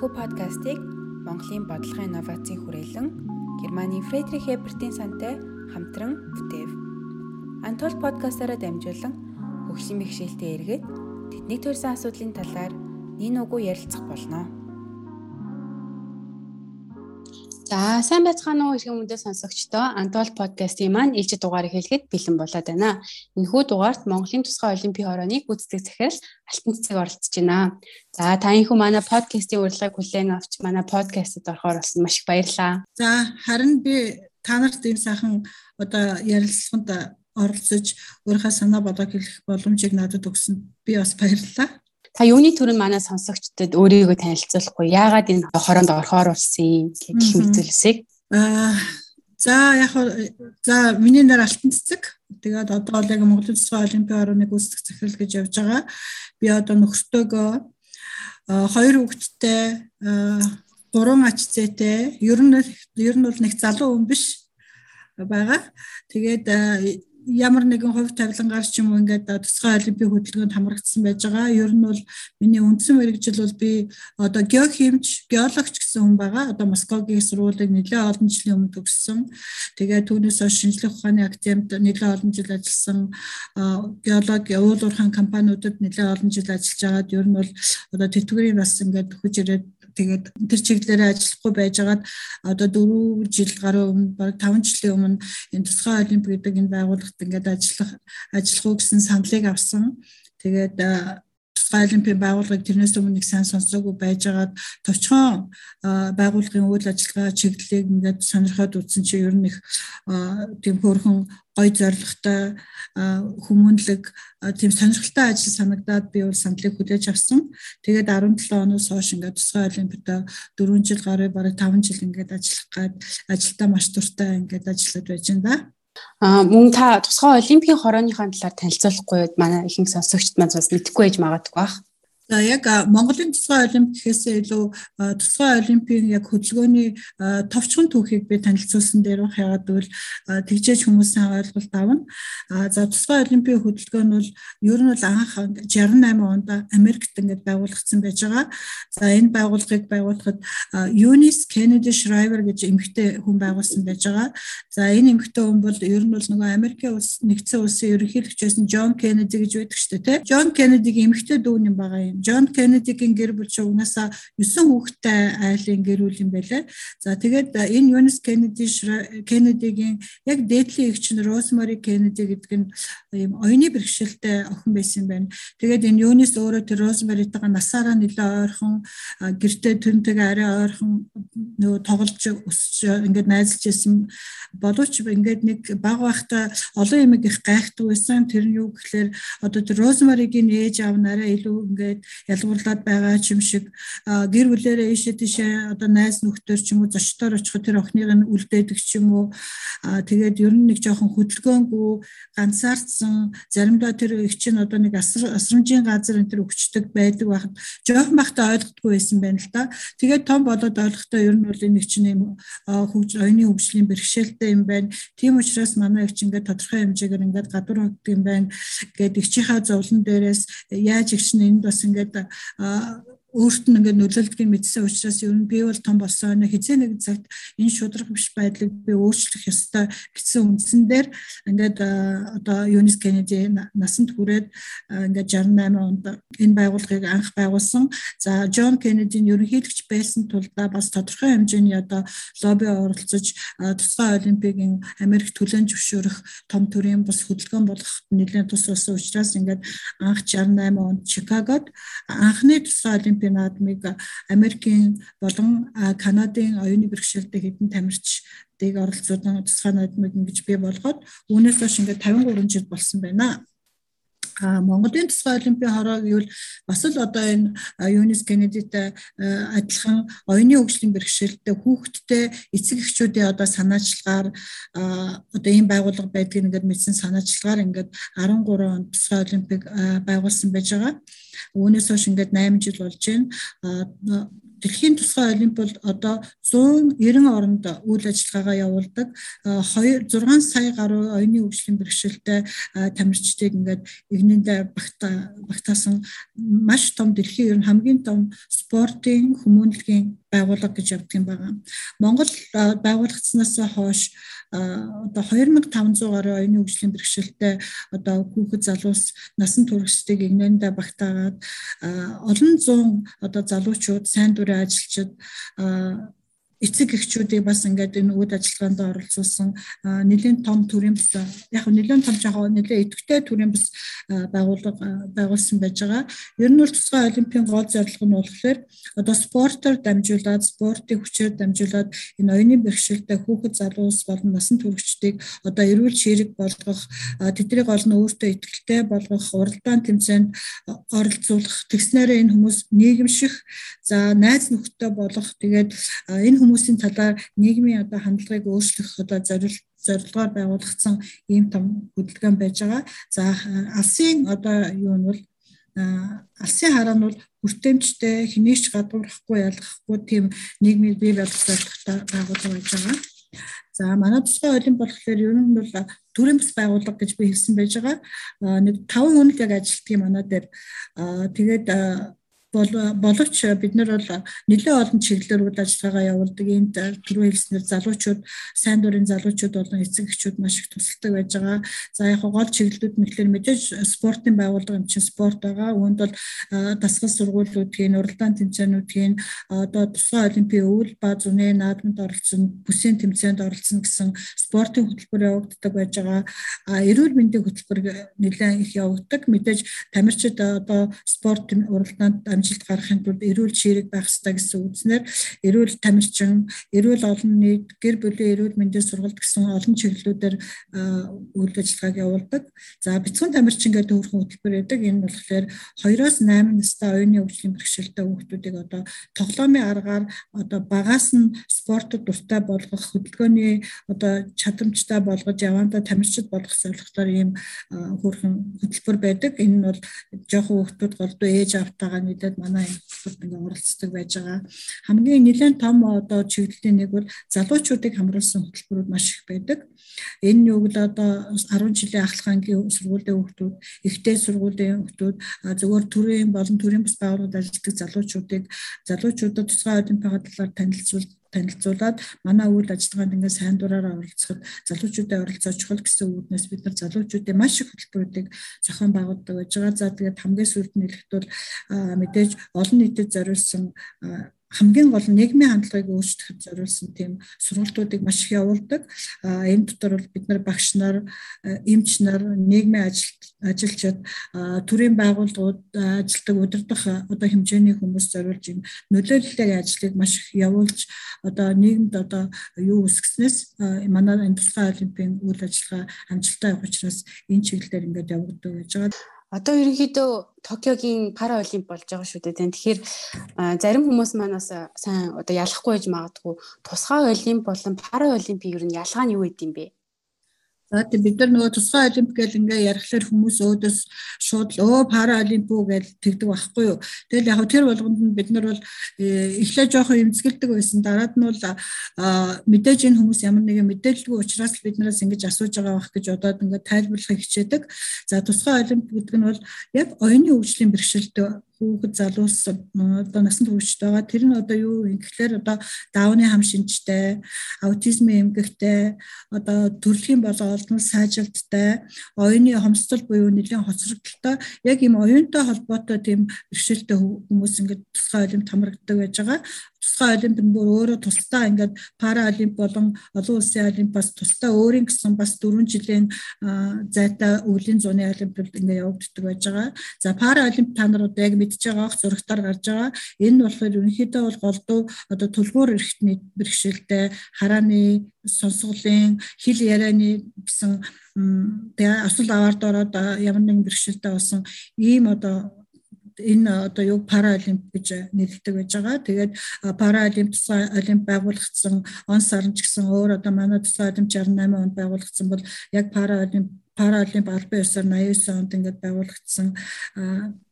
Энэхүү подкастыг Монголын бодлогын инновацийн хүрээлэн Германы Фредрих Эбертийн сантай хамтран бүтээв. Антол подкастаараа дамжуулан хөгжлийн бэхжилтэд эргээд тэдний төрсэн асуудлын талаар нин угуу ярилцах болно. За сайн байцгаана уу иргэн мөндөд сонсогчдоо Антол подкастын маань ээлжид дугаарыг хэлэхэд бэлэн болоод байна. Энэхүү дугаарт Монголын тусгай олимпийн хорооны гүйцэтгэх захирал Алтан цэцэг оролцож байна. За та энэхүү манай подкастын урилгыг хүлээн авч манай подкастэд орохоор болсон маш их баярлалаа. За харин би та нарт ийм сайхан одоо ярилцлаганд оролцож өөрийнхөө санаа бодлого хэлэх боломжийг надад өгсөнд би бас баярлалаа. Та юуны төрөнд манай сонсогчдод өөрийгөө танилцуулахгүй яагаад энэ хороонд орохоор болсон гэх мэдээлэлсийг аа за яг за миний нэр Алтан цэцэг. Тэгээд одоо л яг Монголын цэцэг олимпийн орны гүйцэтгэх захирал гэж явж байгаа. Би одоо нөхөртөөгөө хоёр хүүхэдтэй гурван ач зээтэй ер нь ер нь бол нэг залуу хүн биш байгаа. Тэгээд ямар нэгэн хувь тавилангаар ч юм уу ингээд тусгай олимпийн хөтөлбөрөнд хамрагдсан байж байгаа. Ер нь бол миний үндсэн мэрэгжил бол би одоо геохимч, геологч гэсэн хүн байгаа. Одоо Москвагийн сургуулийг нэлээд олон жилийн өмнө төгссөн. Тэгээд түүнээс хойш шинжлэх ухааны академид нэлээд олон жил ажилласан геологи уул уурхайн компаниудад нэлээд олон жил ажиллаж байгаад ер нь бол одоо тэтгэврийн бас ингээд хүч ирээд тэгээд тэр чиглэлээр ажиллахгүй байжгаад одоо 4 жил гаруй өмнө баг 5 жилийн өмнө энэ тусгай олимп гэдэг энэ байгууллагт ингээд ажиллах ажиллах уу гэсэн саналыг авсан. Тэгээд олимпийн байгууллагыг тэрнээс өмнө нэг сайн сонсоогүй байжгаад товчхон байгууллагын үйл ажиллагаа чиглэлийг ингээд сонирхоод үзсэн чинь ер нь их тийм хөөрхөн гой зоригтой хүмүүнлэг тийм сонирхолтой ажил санагдаад би бол сандлыг хүлээж авсан. Тэгээд 17 оноос хойш ингээд тусгай олимпиад 4 жил гаруй бараг 5 жил ингээд ажиллах гад ажилдаа маш дуртай ингээд ажиллаад байж байна да. Аа мөн та тусгай олимпийн хорооныхаа талаар танилцуулахгүй манай ихэнх сонсогчд маань бас мэдэхгүй байж магадгүй бах. За яг Монголын тусгай олимп гэхээсээ илүү тусгай олимпийн яг хөдөлгөөний товчхон түүхийг би танилцуулсан дээр баг ягаад гэвэл тэгжээж хүмүүс сайн ойлголт авна. За тусгай олимпийн хөдөлгөөн нь бол ер нь бол анх 68 онд Америкт ингээд байгуулагдсан байж байгаа. За энэ байгууллагыг байгуулахад Eunice Kennedy Shriver гэж эмэгтэй хүн байгуулсан байж байгаа. За энэ эмэгтэй хүн бол ер нь бол нөгөө Америкийн улс нэгдсэн улсын ерөнхийлөгч байсан John Kennedy гэж байдаг шүү дээ. John Kennedy-гийн эмэгтэй дүү юм байгаа юм Джон Кеннедигийн гэр бүл чинь угаасаа 9 хүүхэдтэй айлын гэр бүл юм байлаа. За тэгээд энэ Юнис Кеннеди Кеннедигийн яг дээдлийн эгч нь Розмари Кеннеди гэдэг нь ийм оюуны бэрхшээлтэй охин байсан байна. Тэгээд энэ Юнис өөрөө тэр Розмаритайгаа насаараа нэлээ ойрхон гэртээ түнтэйгээ арай ойрхон нөгөө тоглож өсөж ингээд найзалж байсан боловч ингээд нэг баг байхдаа олон юм их гайхдаг байсан. Тэр нь юу гэхээр одоо тэр Розмаригийн ээж аав нараа илүү ингээд ялгуурлаад байгаа ч юм шиг. Гэр бүлээрээ ийшээ тийшээ одоо найз нөхдөр ч юм уу зочдоор очиход тэр охиныг нь үлдээдэг ч юм уу. Тэгээд ер нь нэг жоохон хөдөлгөөнгүй ганцаардсан заримдаа тэр их чинь одоо нэг асрамжийн газар энэ төр өгчдөг байдаг байхад жоохон бахта ойлгохгүй байсан байна л да тэгээд том болоод ойлгохдоо ер нь бол энэ чинь юм хөгж оюуны хөгжлийн бэрхшээлтэй юм байна. Тийм учраас манай их чинь ингээд тодорхой хэмжээгээр ингээд гадуур хогддог юм байна гэдэг ихчийнхаа зовлон дээрээс яаж их чинь энд бас ингээд ингээд өөрт нь ингээд нөлөөлдгийг мэдсэн учраас ер нь би бол том болсон хизээ нэг цагт энэ шудраг биш байдлыг би өөрчлөх ёстой гэсэн үндсэн дээр ингээд одоо Юнис Кеннеди насанд хүрээд ингээд 68 онд энэ байгууллагыг анх байгуулсан. За Джон Кеннедийн ерөнхийлөгч байсан тулдаа бас тодорхой хэмжээний одоо лобби оролцож тусгай олимпигийн Америк төлөөн зөвшөөрөх том төрийн бас хөдөлгөөн болгоход нэлээд тус болсон учраас ингээд анх 68 онд Чикагод анхны тусгай олимпийн Олимпийн наадмыг Америкийн болон Канадын оюуны бэрхшээлтэй хэдэн тамирчдыг оролцуулсан тусгай наадмыг ингэж бий болгоод үүнээс хойш ингээд 53 жил болсон байна. Монголын тусгай олимпийн хороо гэвэл бас л одоо энэ Юнис Кеннедитэй адилхан оюуны хөгжлийн бэрхшээлтэй хүүхдтэй эцэг эхчүүдийн одоо санаачлагаар одоо ийм байгууллага байдгийг ингээд мэдсэн санаачлагаар ингээд 13 он тусгай олимпийг байгуулсан байж байгаа. Үүнээс хойш ингээд 8 жил болж байна. Дэлхийн тусгай олимп бол одоо 190 оронд үйл ажиллагаагаа явуулдаг. 2 6 сая гаруй оюуны хөгжлийн бэрхшээлтэй тамирчдыг ингээд игнэндээ багтаасан маш том дэлхийн ер нь хамгийн том спортын хүмүүнлэгийн байгууллага гэж явдаг юм байна. Монгол байгуулагдсанаас хойш одоо 2500 гаруй оюуны хөгжлийн бэрхшээлтэй одоо хүүхэд залуус насан туршидыг игнэндээ багтаагаад олон зуун одоо залуучууд сайн дурын ажилчид эцэг эхчүүдийг бас ингээд энэ үйл ажиллагаанд оролцуулсан нэлийн том төрийн бас яг нэлийн том жоо нэлийн идэвхтэй төрийн бас байгууллага байгуулсан байж байгаа. Ер нь бол тусгай олимпийн гол зорилго нь болохоор одоо спортоор дамжуулаад спортын хүчээр дамжуулаад энэ оюуны бэрхшээлтэй хүүхэд залуус болон насан туршидыг одоо эрүүл ширэг болгох тэднийг олон өөртөө ихтэй болгох уралдаан тэмцээнд оролцуулах тэгснээрээ энэ хүмүүс нийгэмших за найз нөхдөд болох тэгээд энэ хүмүүсийн талаар нийгмийн одоо хандлагыг өөрчлөх одоо зорилт зорилгоор байгуулагдсан ийм том хөдөлгөөн байж байгаа. За алсын одоо юу нь бол алсын хараа нь бол хүртээмжтэй хинээч гадуурхахгүй ялгахгүй тийм нийгмийн бий байгуулалттай байгууллага байж байгаа. За манай тусгай олимп болохоор ер нь бол төрийн бас байгууллага гэж би хэлсэн байж байгаа. Нэг 5 хүн л яг ажилтдаг юм манай дээр. Тэгээд боловч бид нар бол нэлээд олон чиглэлээр үйл ажиллагаагаа явуулдаг. Энд түрүү хэлснээр залуучууд, сайн дурын залуучууд болон эцэг эхчүүд маш их тусалдаг байж байгаа. За яг гол чиглэлүүд гэхэлэр мэдээж спортын байгууллага юм чинь спорт байгаа. Үүнд бол дасгал сургуулиудын, уралдаан тэмцээнүүдийн одоо тусгай олимпийн өвөл ба зүнэ наадманд оролцсон, бүсийн тэмцээнд оролцсон гэсэн спортын хөтөлбөр явагддаг байж байгаа. Эрүүл мэндийн хөтөлбөр нэлээд их явагддаг. Мэдээж тамирчид одоо спорт уралдаанд амжилт гаргахын тулд эрүүл чирэг байх ёстой гэсэн үгснээр эрүүл тамирчин, эрүүл олон нийт, гэр бүлийн эрүүл мэндийн сургалт гэсэн олон чиглэлүүдээр үйл ажиллагааг явуулдаг. За бяцхан тамирчин гэдэг өөрхөн хөтөлбөр байдаг. Энэ болохоор 2-оос 8 настай оюуны хөгжлийн бэрхшээлтэй хүүхдүүдийг одоо тоглоомын аргаар одоо багаас нь спортод дуртай болгох хөдөлгөөний одоо чадамжтай болгож явандаа тамирчид болгох зорилгоор ийм хөрхэн хөтөлбөр байдаг. Энэ нь бол жоохон хүүхдүүд голдуу ээж автаагаа нийлээд ингээд манай хэлбэрт ингээд оролцдог байж байгаа. Хамгийн нэлээд том одоо чиглэлийн нэг бол залуучуудыг хамруулсан хөтөлбөрүүд маш их байдаг. Энэ нь гэвэл одоо 10 жилийн ахлах ангийн сургуулийн хүүхдүүд, ихтэй сургуулийн хүүхдүүд зөвхөн төрийн болон төрийн бас байгууллагад ажилладаг залуучуудыг залуучуудад тусгай олимпиад талаар танилцуулж танилцуулаад манай үйл ажиллагаанд ингээд сайн дураараа оролцоход залуучуудаа оролцоо чухал гэсэн үүднээс бид нар залуучуудын маш их хөтөлбөрүүдийг зохион байгуулдаг байж байгаа. За тэгээд хамгийн сүүлд нь хэлэхэд бол мэдээж олон нийтэд зориулсан хамгийн гол нь нийгмийн хандлагыг өөрчлөхөд зориулсан тийм сургалтуудыг маш их явуулдаг. Энэ дотор бол бид нар багш нар, эмч нар, нийгмийн ажилчид, төрийн байгууллагууд ажилтдаг удирдах одоо хэмжээний хүмүүс зориулж юм нөлөөллийн ажлыг маш их явуулж одоо нийгэмд одоо юу үсгэснээс манай энэ тусгай олимпийн үйл ажиллагаа амжилттай явах учраас энэ чиглэлээр ингээд явагддаг гэж байгаа. Одоо ерөнхийдөө Токиогийн пара олимп болж байгаа шүү дээ. Тэгэхээр зарим хүмүүс манаас сайн одоо ялахгүй байж магадгүй тусгай олимп болон пара олимпийн ер нь ялгаа нь юу гэдэм бэ? За тийм бид нар нөгөө тусгай олимп гэл ингээ ярихлаар хүмүүс өөдөөс шууд л өө пара олимп уу гэж тэгдэг байхгүй юу. Тэгэл яг тэр болгонд нь бид нар бол э, эхлээ жоохон эмзэгэлдэг байсан. Дараад нь бол мэдээж энэ хүмүүс ямар нэгэн мэдээлэлгүй учраас л биднээс ингэж асууж байгаа байх гэж одоод ингээ тайлбарлахыг хичээдэг. За тусгай олимп гэдэг нь бол яг оюуны хөгжлийн бэрхшээлтэй хүүхэд залуус одоо насан туршид байгаа. Тэр нь одоо юу юм гэхээр одоо даавны хам шинжтэй, аутизмын эмгэгтэй, одоо төрөлхийн болоо олдмол сайжилттай, оюуны хомсдол буюу нэлийн хоцрогдолтой яг ийм оюунтай холбоотой тийм бэрхшээлтэй хүмүүс ингээд тусгай олимп хамрагддаг байж байгаа тусгай олимпиад бүр өөрөө тусдаа ингээд пара олимп болон олон улсын олимпиас тусдаа өөрийн гэсэн бас 4 жилийн зайтай өвлийн зуны олимпиад ингээд явагддаг байж байгаа. За пара олимп та нар одоо яг мэдж байгаах зурагтаар гарч байгаа. Энэ нь болохоор ерөнхийдөө бол голдуу одоо төлбөр эрхтний бэрхшээлтэй харааны сонсголын хэл ярианы гэсэн тэгээ асал аваард ороод ямар нэгэн бэрхшээлтэй болсон ийм одоо энэ одоо юу паралимп гэж нэрлэдэг байж байгаа. Тэгээд паралимп тусгай олимп байгуулагдсан он сарн ч гэсэн өөр одоо манай тусгай олимп 68 онд байгуулагдсан бол яг паралимп паралимп албан ёсоор 89 онд ингээд байгуулагдсан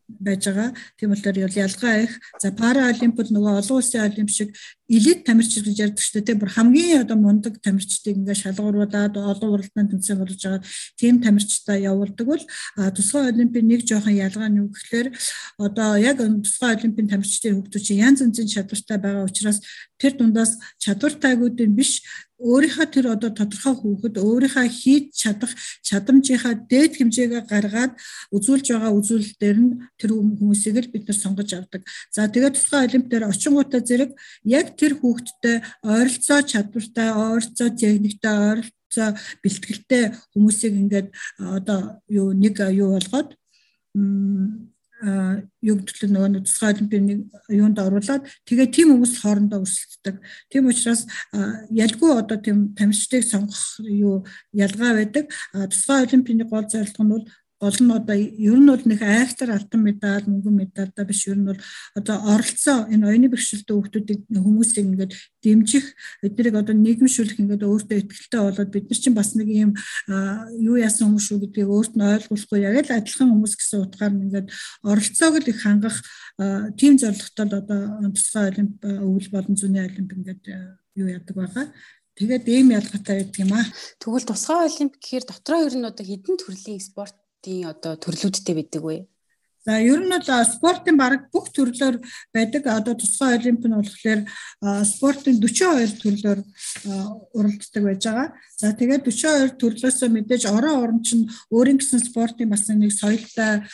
байж байгаа. Тийм болохоор ялгаа их. За пара олимпиад нөгөө олон улсын олимп шиг элит тамирчид гэж ярьдаг шүү дээ. Бүр хамгийн одоо мундаг тамирчдыг ингээ шалгууруулад олон уралдаанд тэмцээн болж байгаа тийм тамирчдаа явуулдаг бол тусгай олимпийн нэг жоохон ялгаа нь юу гэхээр одоо яг тусгай олимпийн тамирчдын хөгжиж янз янзын чадвартай байгаа учраас тэр дундаас чадвартайгуудын биш өөрийнхөө тэр одоо тодорхой хүүхэд өөрийнхөө хийж чадах чадамжийнхаа дээд хэмжээгээ гаргаад үзүүлж байгаа үзүүлэлтээр нь тэр хүмүүсийг л бид нар сонгож авдаг. За тэгээд тусгай олимп дээр очингуудаа зэрэг яг тэр хүүхэдтэй ойролцоо чадвартай, ойролцоо техниктэй, ойролцоо бэлтгэлтэй хүмүүсийг ингээд одоо юу нэг юу болгоод юг төлөв нөгөө тусгай олимпийн юунд оруулаад тэгээ тийм хүмүүс хоорондоо өрсөлддөг. Тийм учраас ялгүй одоо тийм тамирчдыг сонгох юу ялгаа байдаг. Тусгай олимпийн гол зорилго нь бол гол нь одоо ер нь бол нэг айхтар алтан медаль, мөнгөн медальда биш ер нь бол одоо оролцоо энэ оюуны бэрхшээлтэй хүмүүсийг хүмүүсийг ингээд дэмжих эднийг одоо нийгэмшүүлэх ингээд өөртөө ихтэй болоод бид нар чинь бас нэг юм юу яасан хүмүүс шүү гэдгийг өөрт нь ойлгуулахгүй яг л адилхан хүмүүс гэсэн утгаар нь ингээд оролцоог л их хангах тийм зорилготой одоо тусгай олимп өвөл болон зүүнний олимп ингээд юу яадаг байгаа. Тэгээд ийм ялгаатай байдаг юм аа. Тэгвэл тусгай олимп гэхээр дотроо ер нь одоо хэдэн төрлийн спорт спортын одоо төрлүүдтэй байдаг вэ? За ер нь бол спортын баг бүх төрлөөр байдаг. Одоо тусгай олимп нь болохоор спортын 42 төрлөөр уралддаг байж байгаа. За тэгээд 42 төрлөөс мэдээж орон орн чинь өөрийн гэсэн спортын бас нэг соёлтой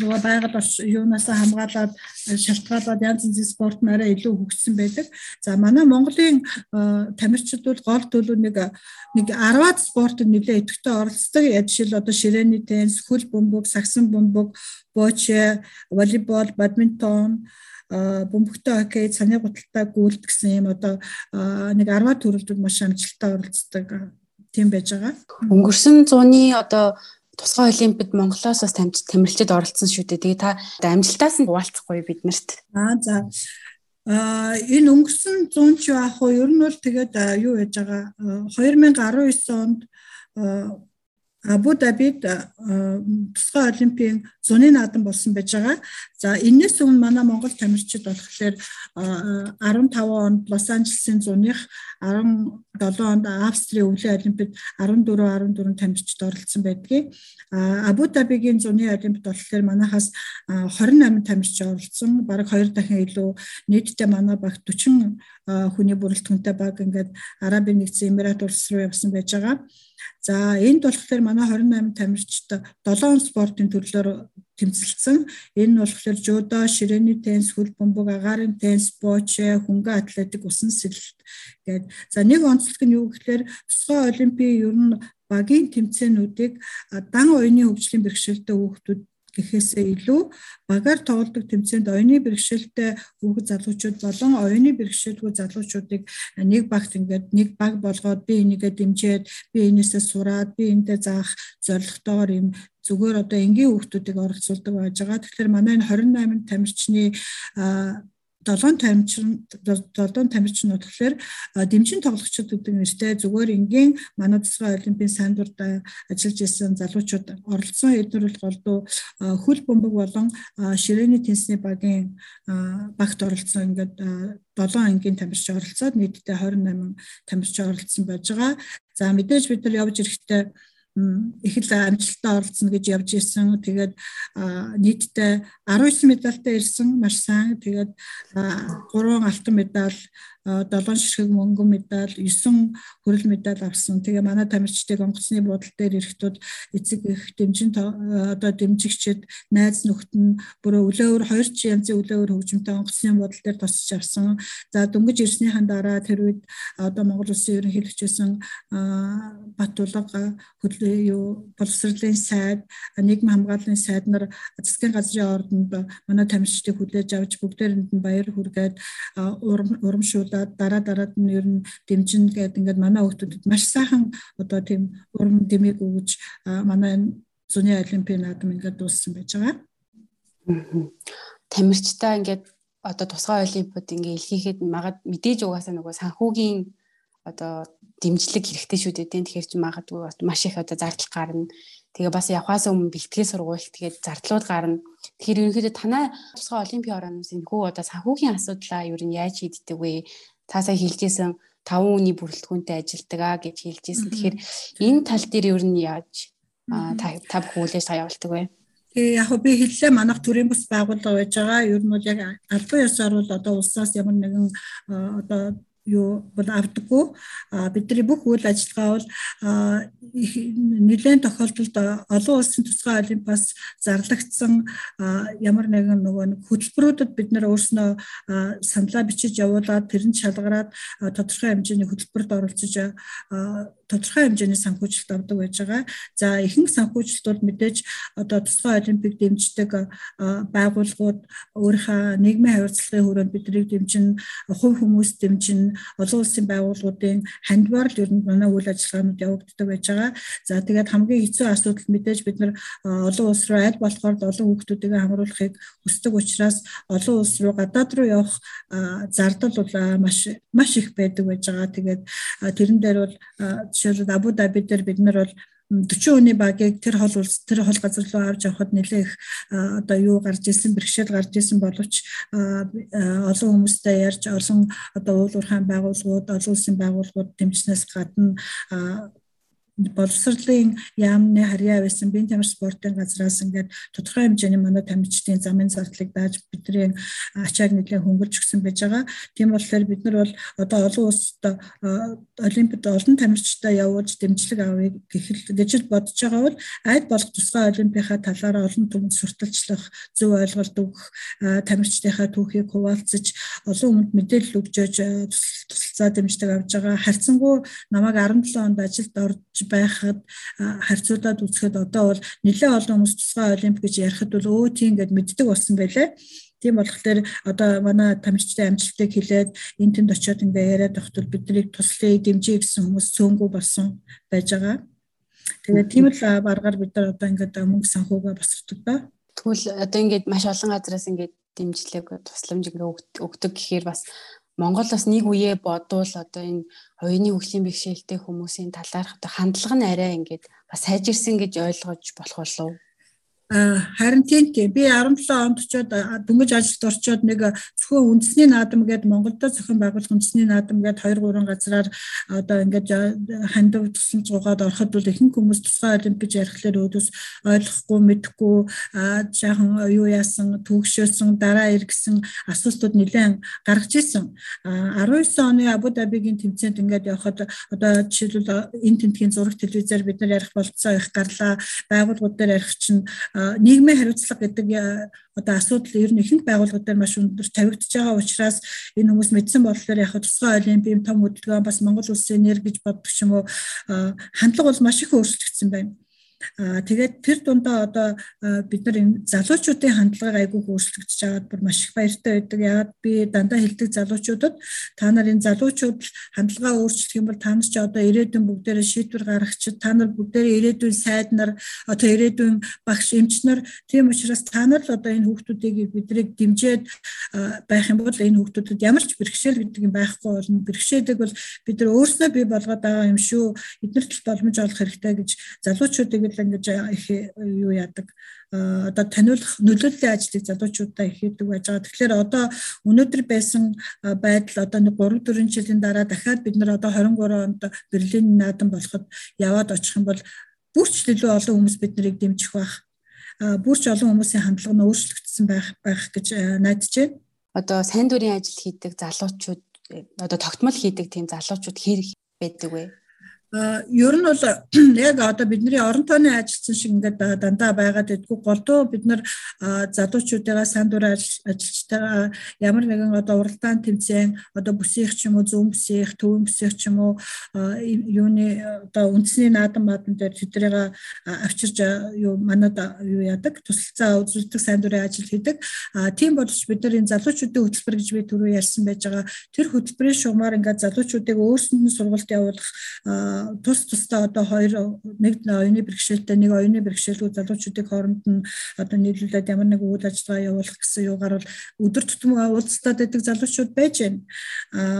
нөгөө байгаль юунаас хамгаалаад шалтгаалаад янз янзын спорт нь арай илүү хөгжсөн байдаг. За манай Монголын тамирчид бол гол төлөв нэг нэг 10-аад спортод нэлээд идэвхтэй оролцдог. Жишээл одоо ширээний теннис, хөл бөмбөг, сагсан бөмбөг, боче, волейбол, бадминтон бөмбөгтэй хоккей, цаны гуталтай гүйлт гэсэн юм одоо нэг 10 төрөлдөд маш амжилттай оролцдог тийм байж байгаа. Өнгөрсөн зууны одоо тусгай олимпиад Монголоос бас тамирчид оролцсон шүү дээ. Тэгээ та амжилтаас нь хуваалцахгүй бид нарт. Аа за. Энэ өнгөрсөн 100 ч яах вэ? Ер нь бол тэгээд юу яж байгаа 2019 онд Абу Дабид тусгай олимпийн зуны наадам болсон байж байгаа. За энэс өмнө манай Монгол тамирчид болохоор 15 онд Лос Анжелесийн зуных 17 онд Австрийн өвлийн олимпиад 14 14 тамирчид оролцсон байдгийг. Абу Дабигийн зуны олимпиад болохоор манайхаас 28 тамирч оролцсон. Бараг 2 дахин илүү нийтдээ манай багт 40 хүний бүрэлдэхүүнтэй баг ингээд Арабын нэгдсэн Эмират улс руу явсан байж байгаа. За энд болохоор манай 28 тамирчид 7 спортын төрлөөр тэмцэлсэн. Энэ нь болохоор жудо, ширээний теннис, хөл бөмбөг, агаарын теннис, бооче, хөнгөн атлетик, усан сэлэлт гээд. За нэг онцлог нь юу гэхээр тусгай олимпийн ер нь багийн тэмцээнүүдийг дан оюуны хөгжлийн бэрхшээлтэй хүүхдүүд гэхээсээ илүү багаар тоглодог тэмцээнд оюуны бэрхшээлтэй хүүхэд залуучууд болон оюуны бэрхшээлгүй залуучуудыг нэг багт ингээд нэг баг болгоод би энийгээ дэмжиад би энээсээ сураад би эндээ заах зорилготойгоор юм зүгээр одоо энгийн хүүхдүүдийг оролцуулдаг байж байгаа. Тэгэхээр манай энэ 28 тамирчны долоон тамирчин долоон тамирчин болохоор дэмжин тоглогчид гэдэг нэртэй зүгээр энгийн манай тусгай олимпийн сандурд ажиллаж исэн залуучууд оролцсон эдгээр бол голдуу хөл бөмбөг болон ширээний теннисний багийн багт оролцсон ингээд 7 ангийн тамирч оролцоод нийтдээ 28 тамирч оролцсон байж байгаа. За мэдээж бид нар явж ирэхдээ их л амжилттай оролцсон гэж явж ирсэн. Тэгээд нийтдээ 19 медальтай ирсэн маш сайн. Тэгээд 3 алтан медаль 7 ширхэг мөнгөн медаль, 9 хүрэл медаль авсан. Тэгээ манай тамирчдыг онгоцны буудлын дээр ирэхтүүд эцэг их дэмжин одоо дэмжигчид, найз нөхд нь бүр өлөөр хоёр ч янзын өлөөр хөгжимтэй онгоцны буудлын дээр тусч авсан. За дөнгөж ирснийхэн дараа тэр үед одоо Монгол Улсын ерөнхийлөгчөөсөн Батулга хөдөлгөө юу боловсролын сайд, нийгмийн хамгааллын сайд нар засгийн газрын ордонд манай тамирчдыг хүлээж авч бүгдээрэнд нь баяр хүргээд урамшуулаад удаад дараа дараад нь ер нь дэмжин гэдэг ингээд манай хүүхдүүдэд маш сайхан одоо тийм урам дэмэг өгж манай зуны олимпийн наадам ингээд дууссан байж байгаа. Тамирчтай ингээд одоо тусгай олимпиад ингээ илгээхэд магад мэдээж угаасаа нөгөө санхүүгийн одоо дэмжлэг хэрэгтэй шүү дээ. Тэгэхээр чи магадгүй маш их одоо зардал гарна. Тэгээ бас явхаас өмнө бэлтгэл сургууль тэгээд зардлууд гарна. Тэгэхээр ерөнхийдөө танай тусгай олимпийн орооноос энэ хүү одоо санхүүгийн асуудлаа ер нь яаж шийддэг вэ? Та сая хэлжсэн 5 үний бүрэлдэхүүнтэй ажилдаг аа гэж хэлжсэн. Тэгэхээр энэ тал дээр ер нь яаж та та бүхэн үйл ажиллагаа явуулдаг вэ? Тэгээ яг би хэллээ манайх төрийн бас байгууллага байж байгаа. Ер нь бол яг албан ёсоор бол одоо улсаас ямар нэгэн одоо юу бол авдаггүй. Бидний бүх үйл ажиллагаа бол нэлээд тохиолдолд олон улсын тусгай олимпиас зарлагдсан. Ямар нэгэн нөгөө нэг хөтөлбөрүүдэд бид нэр өөрснөө саналаа бичиж явуулаад тэр нь шалгараад тодорхой хэмжээний хөтөлбөрт оролцож тодорхой хэмжээний санхүүжилт авдаг байж байгаа. За ихэнх санхүүжилт бол мэдээж одоо тусгай олимпик дэмждэг байгууллагууд өөрийнхөө нийгмийн хариуцлагын хүрээнд биднийг дэмжин, хувь хүмүүс дэмжин, олон улсын байгууллагуудын хандвар л ер нь манай үйл ажиллагаанууд явагддаг байж байгаа. За тэгээд хамгийн хэцүү асуудал мэдээж бид нар олон улс руу аль болохоор олон хүүхдүүдийг хамруулахыг хүсдэг учраас олон улс руу гадаад руу явах зардал бол маш маш их байдаг байж байгаа. Тэгээд тэрэн дээр бол жишээлбэл Абу Даби дээр бид нар бол 40 хүний багийг тэр хол улс тэр хол газар руу авч явахад нэлээ их одоо юу гарч ирсэн бэрхшээл гарч ирсэн боловч олон хүмүүстэй ярьж олон одоо уулуурхайн байгууллагууд олон улсын байгууллагууд дэмжснээс гадна боловсролын яамны харьяа байсан бие тамир спортын газраас ингээд тодорхой хэмжээний манай тамирчдын замын зардлыг дааж бидний ачааг нэлээд хөнгөлж өгсөн байж байгаа. Тийм болохоор бид нар бол одоо олон улсад олимпиад олон тамирчтай явуулж дэмжлэг авъя гэхэл гэж бодож байгаа бол аль болох тусгай олимпийнхаа талаараа олон түмэнд сурталчлах, зөв ойлголт өгөх, тамирчдынхаа түүхийг хуваалцаж олон хүнд мэдээлэл өгж тусалцаа дэмждэг авж байгаа. Харьцангуй намайг 17 онд ажилд орж байхад харьцуулаад үзэхэд одоо бол нэлээд олон хүмүүс тусгай олимп гэж ярихад бол өө тийм гэд мэддэг болсон байлээ. Тийм болохоор одоо манай тамирчдын амжилтыг хилээд энэ тэнд очиод ингээ яриад байхдаа биднийг туслая дэмжиж гэсэн хүмүүс цөөнгүү болсон байж байгаа. Тэгээд тийм л баргаар бид нар одоо ингээд мөнгө санхугаа босрдог да. Тэгвэл одоо ингээд маш олон газараас ингээд дэмжлэг тусламж ингээ өгдөг гэхээр бас Монгол бас нэг үе бодвол одоо энэ оюуны хөгжлийн бэрхшээлтэй хүмүүсийн талаарх одоо хандлага нь арай ингээд бас сайжирсан гэж ойлгож болох болов? Харин тийм тийм би 17 онд очоод дөнгөж ажилд орчоод нэг зөвхөн үндэсний наадам гээд Монголд зохион байгуулах үндэсний наадам гээд 2 3 газраар одоо ингээд хандив тусламж гуйгаад ороход бол ихэнх хүмүүс тусгай олимпич ярихлаар өөдөөс ойлгохгүй мэдэхгүй жаахан юу яасан төгшөөсөн дараа иргэсэн асуултууд нэлээд гаргаж ирсэн. 19 оны Абу Дабигийн тэмцээнд ингээд явхад одоо жишээлбэл энэ тэмдгийн зураг телевизээр бид нар ярих болцоо их гарлаа байгууллагууд дээр ярих чинь нийгмийн хариуцлага гэдэг одоо асуудал ер нь ихэнх байгууллагууд дээр маш өндөр тавигдж байгаа учраас энэ хүмүүс мэдсэн болохоор яг тусгай олимпийн том хөдөлгөөн бас Монгол улсын нэр гэж боддог ч юм уу хандлага бол маш их өөрчлөгдсөн байна. Тэгээд тэр дундаа одоо бид нар энэ залуучуудын хандлагыг айгүй өөрчлөгдөж байгаад бүр маш их баяртай байдаг. Яагаад би дандаа хэлдэг залуучуудад та нар энэ залуучууд хандлагаа өөрчлөх юм бол та нар ч одоо ирээдүйн бүгдээрээ шийдвэр гаргачих, та нар бүгдээрээ ирээдүйн сайд нар, одоо ирээдүйн багш эмч нар тийм учраас та нар л одоо энэ хүүхдүүдийг бидрийг дэмжиж байх юм бол энэ хүүхдүүдэд ямар ч бэрхшээл гэдэг юм байхгүй болно. Бэрхшээдэг бол бид нар өөрснөө бий болгоод байгаа юм шүү. Эднэрт боломж олох хэрэгтэй гэж залуучуудыг л ингэж их юу яадаг одоо таниулах нөлөөллийн ажлыг залуучуудаа их хийдэг байж байгаа. Тэгэхээр одоо өнөөдөр байсан байдал одоо нэг 3 4 жилийн дараа дахиад бид нар одоо 23 онд Берлин наадам болоход яваад очих юм бол бүрч илүү олон хүмүүс бид нарыг дэмжих байх. Бүрч олон хүмүүсийн хандлага нь өөрчлөгдсөн байх байх гэж найдаж байна. Одоо сайн дурын ажил хийдэг залуучууд одоо тогтмол хийдэг тийм залуучууд хэр байдаг вэ? Ер нь бол яг одоо бидний орон тооны ажилтсан шиг ингээд дандаа байгаад байдгүй голдуу бид нар залуучуудаа сайн дураа ажилчтайгаа ямар нэгэн одоо уралдаан тэмцээн одоо бүсийнх ч юм уу зүүн бүсийнх төвөн бүсийнх ч юм уу юуны одоо үндэсний наадам мадан дээр тэднийг авчирж юу манад юу яадаг? Тусалцаа үзүүлдэг сайн дурын ажил хийдэг. Тийм боловч бид нар энэ залуучуудын хөтөлбөр гэж би түрүү ярьсан байж байгаа. Тэр хөтөлбөрийн шугамар ингээд залуучуудыг өөрсөнд нь сургалт явуулах тус тусдаа одоо хоёр нэг оюуны бэрхшээлтэй нэг оюуны бэрхшээлгүй залуучуудын хооронд нь одоо нийлүүлээд ямар нэг үйл ажиллагаа явуулах гэсэн юугаар бол өдөр тутмын уулзтаад байдаг залуучууд байж байна.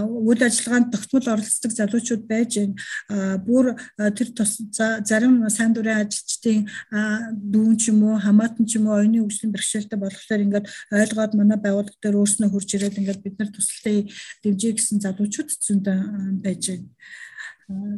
Үйл ажиллагаанд тогтмол оролцдог залуучууд байж байна. Бүр тэр зарим сайн дурын ажилчдын дүүн ч юм уу хамаатан ч юм уу оюуны хөгжлийн бэрхшээлтэй болохоор ингээд ойлгоод манай байгууллага дээр өөрснөө хурж ирээд ингээд бид нар тусалтай дэмжиж гэсэн залуучууд зөндөө байж байна.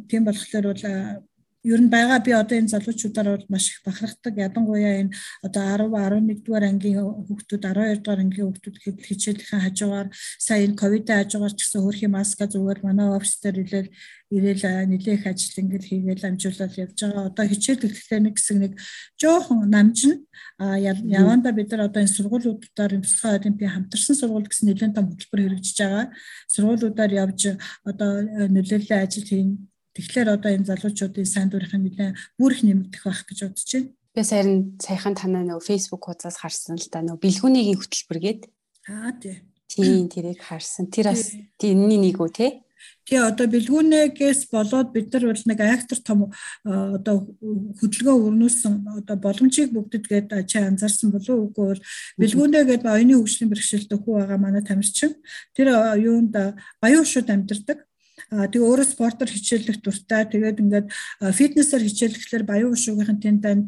Тийм болохоор бол ер нь байгаа би одоо энэ залуучуудаар бол маш их бахархдаг. Ядангуяа энэ одоо 10 11 дугаар ангийн хүүхдүүд 12 дугаар ангийн хүүхдүүд хичээлийн хажуугаар сая энэ ковидын хажуугаар ч гэсэн хөрхийн маска зүгээр манай офис дээр ирэл ирээл нэлээх ажил ингээд хийгээл амжуулаад явж байгаа. Одоо хичээл эхлэхээр нэг хэсэг нэг жоохон намжин а яванда бид нар одоо энэ сургуулиудаар энэ тусгай олимпийн хамтарсан сургууль гэсэн нэлээд том хөтөлбөр хэрэгжиж байгаа. Сургуулиудаар явж одоо нөлөөллийн ажил хийн Тэгэхээр одоо энэ залуучуудын сайн дурын нэлээд бүр их нэмэгдэх байх гэж бодож байна. Би саяхан саяхан танаа нөгөө Facebook хуудасаас харсан л да нөгөө бэлгүүнийгийн хөтөлбөр гээд. Аа тий. Тийм тэрийг харсан. Тэр бас тийний нэг үү те? тий одоо бэлгүүнээс болоод бид нар бол нэг актер том одоо хөдөлгөөн өрнүүлсэн одоо боломжийг бүгдэд гээд чи анзаарсан болов уу үгүй бол бэлгүүнээ гээд оюуны хөгжлийн бэрхшээлтэй хүү байгаа манай тамирчин тэр юунд баян шууд амьдардаг Тэгээ өөрөө спортоор хичээллэх дуртай. Тэгээд ингээд фитнесээр хичээллэхлээр баян уушуугийнхын тэнд танд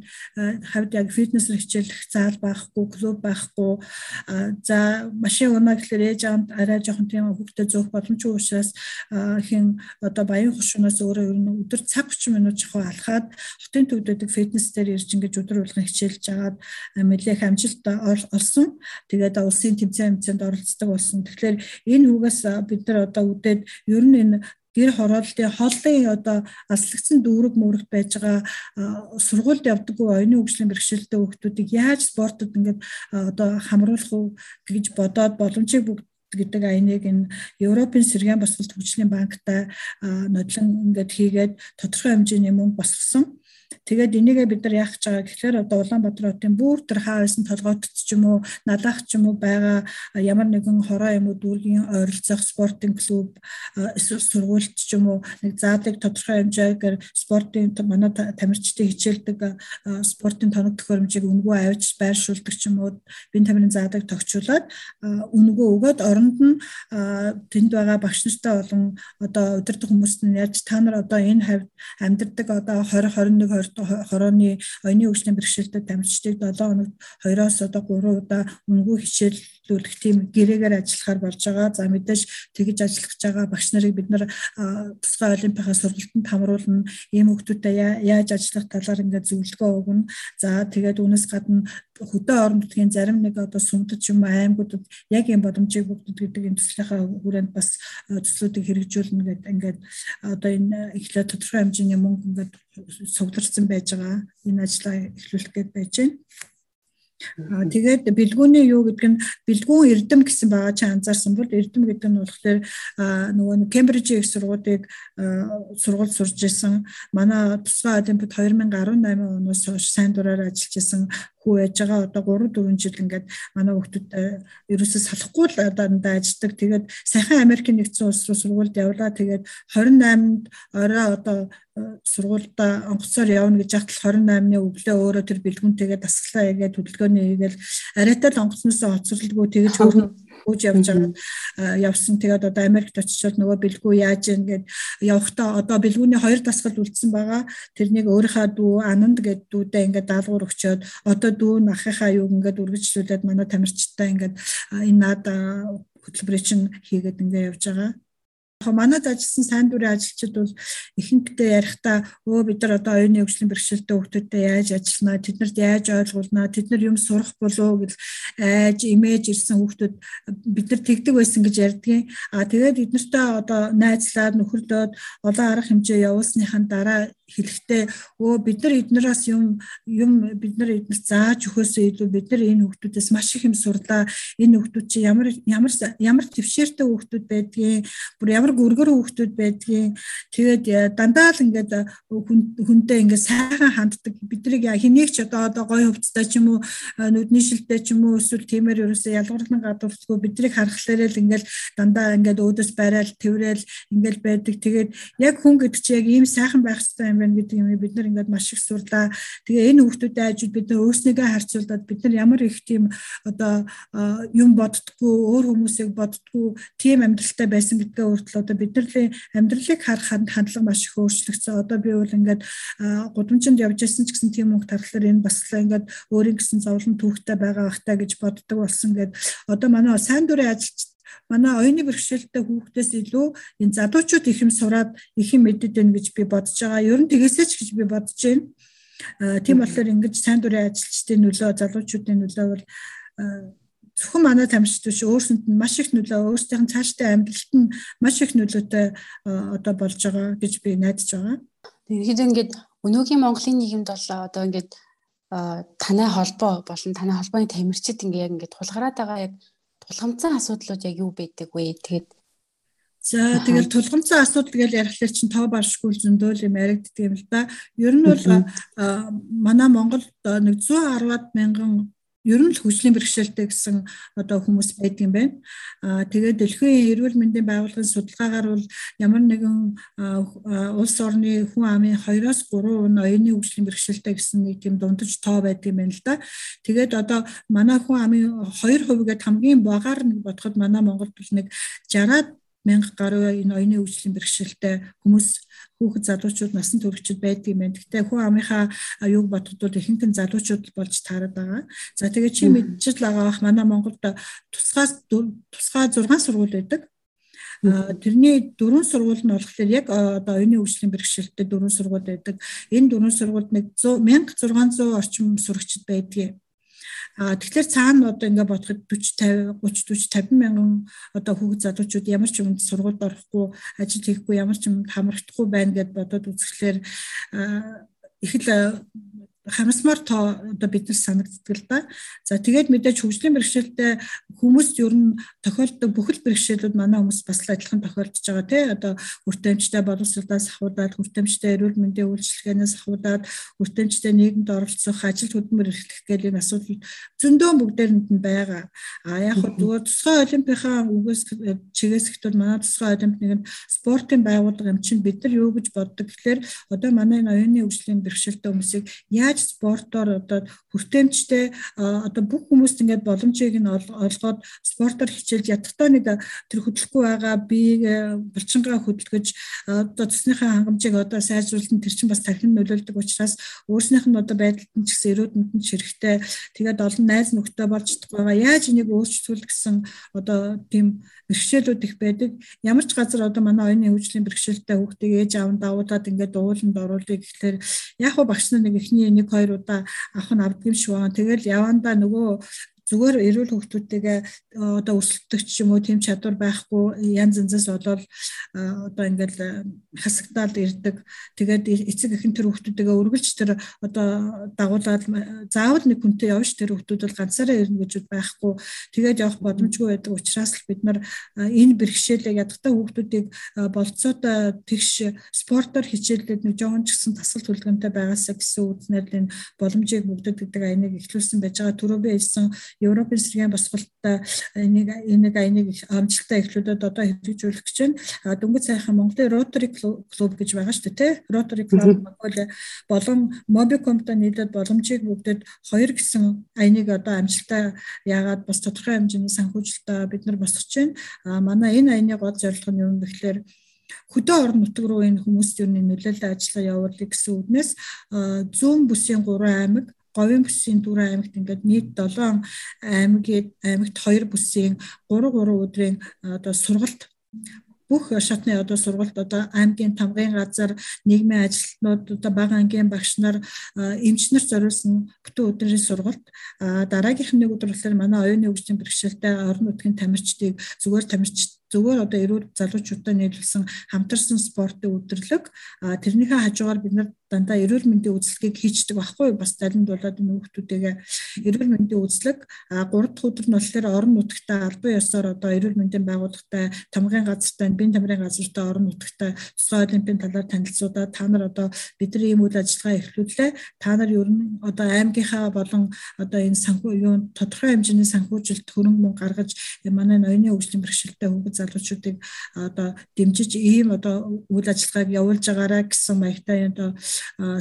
хавьд яг фитнесээр хичээллэх заал байхгүй, клуб байхгүй. За машин унаа гэхлээр ээж аамд арай жоохон тийм хөвгтө зөөх боломжгүй учраас хин одоо баян хушуунаас өөрөө ер нь өдөр цаг 30 минут жоохон алхаад хотын төвдөдөг фитнес дээр ирж ингээд өдөр болгон хичээлж агаад нэлээх амжилт олсон. Тэгээд улсын тэмцээн хэмцээнд оролцдог болсон. Тэгэхээр энэ хүүгээс бид нар одоо үдээд ер нь энэ гэр хорооллын хооллын одоо аслагдсан дүүрэг мөрөгт байж байгаа сургуульд явдаггүй оюуны хөгжлийн бэрхшээлтэй хүүхдүүдийг яаж спортод ингээд одоо хамруулах уу гэж бодоод боломжийг бүгд гэдэг айныг энэ Европын сэргээн босголт хөгжлийн банктай нодлон ингээд хийгээд тодорхой хэмжээний мөнгө босгосон. Тэгээд энийгээ бид нар яах гэж байгаа гэхээр одоо Улаанбаатар хотын бүр тэр хаасан толгойтд ч юм уу, надах ч юм уу байгаа ямар нэгэн хороо юм уу дүүргийн ойролцоох спортын клуб эсвэл сургуульд ч юм уу нэг заадаг тодорхой хэмжээгээр спортын манай тамирчдын хичээлдэг спортын тоног төхөөрөмжийг өнгөө авч байршуулдаг ч юм уу бие тамирын заадаг тогтчуулаад өнгөө өгөөд оронд нь тэнд байгаа багш нартай болон одоо удирдах хүмүүст нь яаж та нар одоо энэ хавьд амьдардаг одоо 20 21 хорооны оюуны хөгжлийн бэрхшээлтэй дамжчдыг 7 хоногт 2-оос одоо 3 удаа үнгүй хичээллүүлэх тийм гэрээгээр ажиллахаар болж байгаа. За мэдээж тэгж ажиллах байгаа багш нарыг бид нар тусгай олимпиахаас сургалтанд хамруулна. Ийм хүмүүстэй яаж ажиллах талаар ингээд зөвлөгөө өгнө. За тэгээд үүнээс гадна хөдөө орон нутгийн зарим нэг одоо сүмдэд юм аймагуудад яг юм боломжийг бүгдд гэдэг энэ төслийнхаа хүрээнд бас төслүүдийг хэрэгжүүлнэ гэдэг ингээд одоо энэ эхлээд тодорхой хэмжээний мөнгө ингээд сугларсан байж байгаа. Энэ ажлаа эхлүүлэх гээд байж байна. Тэгээд бэлгүүний юу гэдэг нь бэлгүүн эрдэм гэсэн байгаа чи анзаарсан бол эрдэм гэдэг нь болохоор нөгөө Кембрижийн их сургуулийг сургууль сурж исэн манай тусгай олимпиад 2018 оноос хойш сайн дураар ажиллаж исэн хүү яж байгаа одоо 3 4 жил ингээд манай хүүхдүүд ерөөсөө салахгүй л дандаа ажилладаг. Тэгээд сайхан Америкийн нэгдсэн улс руу сургуульд явлаа. Тэгээд 28-нд орой одоо сургуультай онгоцоор явна гэж хатал 28-ны өглөө өөрөө тэр бэлгүнтэйгээ дасглаа хийгээд хөдөлгөөний хийгээл арайтай л онгоцноос хоцролгүй тэгэж хөөж явж байгаа явсан. Тэгээд одоо Америкт очичоод нөгөө бэлгүү яаж ингээд явахдаа одоо бэлгүүний хоёр дасгал үлдсэн байгаа. Тэрнийг өөрийнхөө дүү Ананд гэдэг дүүдээ ингээд даалгавар өгчөөд одоо дүү нахихаа юу ингээд үргэлжлүүлээд манай тамирчтай ингээд энэ наад хөтөлбөрийг чинь хийгээд ингээд явж байгаа манад ажилласан сайн дурын ажилчид бол ихэнхдээ ярихдаа өө бид нар одоо оюуны хөгжлийн бэрхшээлтэй хүүхдүүдтэй яаж ажиллана тэднэрт яаж ойлгуулна тэд нар юм сурах болов гэж айж имэж ирсэн хүүхдүүд бид нар тэгдэг байсан гэж ярьдгийн. А тэгээд эднэртэй одоо найзлаад нөхөрлөөд олон арга хэмжээ явуулсныхаа дараа хэлэхдээ өө бид нар эднээс юм юм бид нар эднээс зааж өгөхөөсөө илүү бид нар энэ хүүхдүүдээс маш их юм сурлаа. Энэ хүүхдүүд чи ямар ямар ямар твшээртэй хүүхдүүд байдгийг, бүр ямар гүргэр хүүхдүүд байдгийг. Тэгээд э, дандаа л ингээд э, хүнтэй ингээд сайхан ханддаг. Биднийг хэнийг ч одоо одоо гой хөвцтэй ч юм уу э, нүдний шилтэй ч юм уу эсвэл тиймэр ерөөсөө ялгарлан гадуурсгүй биднийг харахлаараа л ингээд дандаа ингээд өөдөөс барайл тэрэл ингээд байдаг. Тэгээд яг хүн гэдэг чи яг ийм сайхан байх хэрэгтэй юм байна гэдэг юм бид нар ингээд маш их сурлаа. Тэгээ энэ хүүхдүүдэд ажил бид нар өөрснийгөө харьцуулаад бид нар ямар их тийм одоо юм боддггүй өөр хүмүүсийг боддггүй тийм амьдралтай байсан гэдгээ өөртөө одоо бидний амьдралыг харах хандлага маш их өөрчлөгдсөн. Одоо би бол ингээд гудамжинд явж ирсэн ч гэсэн тийм мөнгө тарлаар энэ бас л ингээд өөрийн гэсэн зовлон түүхтэй байгаа бахтаа гэж боддог болсон гэд одоо манай сайн дурын ажилч манай оюуны бэрхшээлтэй хүүхдээс илүү энэ залуучууд их юм сураад их юм мэддэг байх гэж би бодож байгаа. Ер нь тэгээсээ ч гэж би бодож байна. Тийм болохоор ингэж сайн дурын ажилчдын нөлөө залуучуудын нөлөө бол зөвхөн манай тамирчид биш өөрсөнд нь маш их нөлөө өөрсдийн цаашдаа амьдралт нь маш их нөлөөтэй одоо болж байгаа гэж би найдаж байгаа. Тэгэхээр ингээд өнөөгийн Монголын нийгэмд бол одоо ингээд танай холбоо болон танай холбооны тамирчид ингээ яг ингээд тулгараад байгаа яг тулгамцсан асуудлууд яг юу байдаг вэ? Тэгээд За тэгэл тулгамцсан асуудал гэж ярихлаар чинь тоо баршгүй зөндөөл юм яригддаг юм л да. Ер нь бол манай Монголд нэг 110-аад мянган ер нь л хүчлийн бэрхшээлтэй гэсэн одоо хүмүүс байдаг юм байна. Аа тэгээд дэлхийн эрүүл мэндийн байгууллагын судалгаагаар бол ямар нэгэн улс орны хүн амын 2-оос 3% нь оюуны хүчлийн бэрхшээлтэй гэсэн нэг тийм дундаж тоо байдаг юм байна л да. Тэгээд одоо манай хүн амын 2% гээд хамгийн багаар нэг бодоход манай Монголд бол нэг 60-аад мянга гаруй энэ оюуны хөгжлийн бэрхшээлтэй хүмүүс хүүхэд залуучууд насан туршид байдаг юм байна. Гэхдээ хүн амынхаа юуг бодгодод ихэнх нь залуучууд болж таарад байгаа. За тэгээ чи мэдчил байгаа бах манай Монголд тусгай тусгай 6 сургууль байдаг. Тэрний дөрвөн сургууль нь болохоор яг одоо оюуны хөгжлийн бэрхшээлтэй дөрвөн сургууль байдаг. Энэ дөрвөн сургуульд нэг 1600 орчим сурагчид байдгийг тэгэхээр цаана одоо ингээ бодоход 40 50 30 40 50 мянган одоо хүүхэд залуучууд ямар ч юмд сургуульд орохгүй ажил хийхгүй ямар ч юмд хамрагдахгүй байна гэд бодоод үзэхлээр их л хамсмар тоо одоо биднес санагддаг л да. За тэгээд мэдээж хөгжлийн бэрхшээлтэй хүмүүст ер нь тохиолддог бүхэл бэрхшээлүүд манай хүмүүс бас л адилхан тохиолдож байгаа тий. Одоо хүртээмжтэй боловсролоос ахуудаад хүртээмжтэй эрүүл мэндийн үйлчилгээнээс ахуудаад хүртээмжтэй нийгэмд оролцох, ажил хөдөлмөр эрхлэх гэх юм асуудал зөндөө бүгдээрэнд нь байгаа. А яг хөө зүгээр тусгай олимпийнхаа үгээс чигээс ихтэл манай тусгай олимп нэгэнд спортын байгууллага юм чинь бид нар юу гэж боддог гэхээр одоо манай оюуны хөгжлийн бэрхшээлтэй хүмүүсийг яаж яаж спортоор одоо хүртээмжтэй одоо бүх хүмүүст ингээд боломжийг нь олгоод спортоор хичээлж ядтаа нэг тэр хөдөлгөхгүй байгаа биеийг булчингаа хөдөлгөж одоо цусныхаа хангамжийг одоо сайжруулсан тэр чинь бас тархинд нөлөөлдөг учраас өөрснийх нь одоо байдалд нь ч гэсэн эрүүдэнд нь ч хэрэгтэй. Тэгээд олон найз нөхдөд болж байгаа. Яаж энийг өөрчлөх гэсэн одоо тийм бэрхшээлүүд их байдаг. Ямар ч газар одоо манай оюуны хөгжлийн бэрхшээлтэй хүүхдийг ээж аав давуулаад ингээд ууланд оруулъя гэхлээр яг хөө багш нар нэг ихний нэг хоёр удаа авах нь авдаг юм шиг байна. Тэгэл явандаа нөгөө зүгээр эрүүл хөвгтүүдтэйгээ одоо өсөлтөгч юм уу тийм чадвар байхгүй янз янзаас болоод одоо ингээл хасагдаал ирдэг. Тэгээд эцэг эхэн тэр хөвгтүүдтэйгээ үргэлж тэр одоо дагуулад заавал нэг хүнтэй явж тэр хөвгтүүд бол ганцаараа ирнэ гэж байхгүй. Тэгээд явах боломжгүй байдаг учраас л бид нар энэ бэрхшээлээ ядгатай хөвгтүүдийг болцоотой тэгш спортоор хичээлээд нэг жоохон ч гэсэн тасал төлөвлөгөөнтэй байгаасаа гэсэн үзнээр л энэ боломжийг бүгдэд гэдэг айныг ихлүүлсэн байж байгаа. Түрүү би хэлсэн Европын сэргийн босголттой энийг энийг энийг амжилттай эхлүүлээд одоо хэрэгжүүлэх гэж байна. Дөнгөж сайхан Монголын Rotary Club гэж байгаа шүү дээ, тий? Rotary Club Mongolia болон Mobicom-тай нийлээд боломжийг бүгдэд хоёр гэсэн айныг одоо амжилттай яагаад бас тодорхой хэмжээний санхүүжилтээ бид нар босгож байна. Манай энэ айны гол зорилго нь юу вэ гэхээр хөдөө орон нутг руу энэ хүмүүст юу нөлөөлөл ажиллагаа явуулах гэсэн үднээс зүүн бүсийн 3 аймаг говийн бүсийн дөрвөн аймагт ингээд нийт 7 аймгийн аймагт 2 бүсийн 3 3 өдрийн одоо сургалт бүх шатны одоо сургалт одоо аймгийн тамгын газар нийгмийн ажилтнууд одоо бага ангийн багш нар эмчнэр зориулсан бүтэн өдрийн сургалт дараагийнх нэг өдөр болохоор манай оюуны хөгжлийн бэрхшээлтэй орон нутгийн тамирчдыг зүгээр тамирч зөвхөн одоо эрүүл залуучуудаа нийлүүлсэн хамтарсан спортын өдрлөг тэрнийхээ хажуугаар бид нар дандаа эрүүл мэндийн үзлэгийг хийчдэг байхгүй бас залинд болоод хүүхдүүдээ эрүүл мэндийн үзлэг а 3 дахь өдөр нь болохоор орон нутгтаа албан ёсоор одоо эрүүл мэндийн байгууллагатай тамгын газартай бие тамирын газартай орон нутгтаа тусгай олимпийн талаар танилцуулаад та нар одоо бидний ийм үйл ажиллагаа эхлүүлээ та нар ер нь одоо аймгийнхаа болон одоо энэ санхүү юу тодорхой хэмжээний санхүүжилт хөрөнгө мөнгө гаргаж манай ноёны хөгжлийн бэрхшээлтэй хүүхэд залуучуудыг одоо дэмжиж ийм одоо үйл ажиллагааг явуулж байгаараа гэсэн маягтай одоо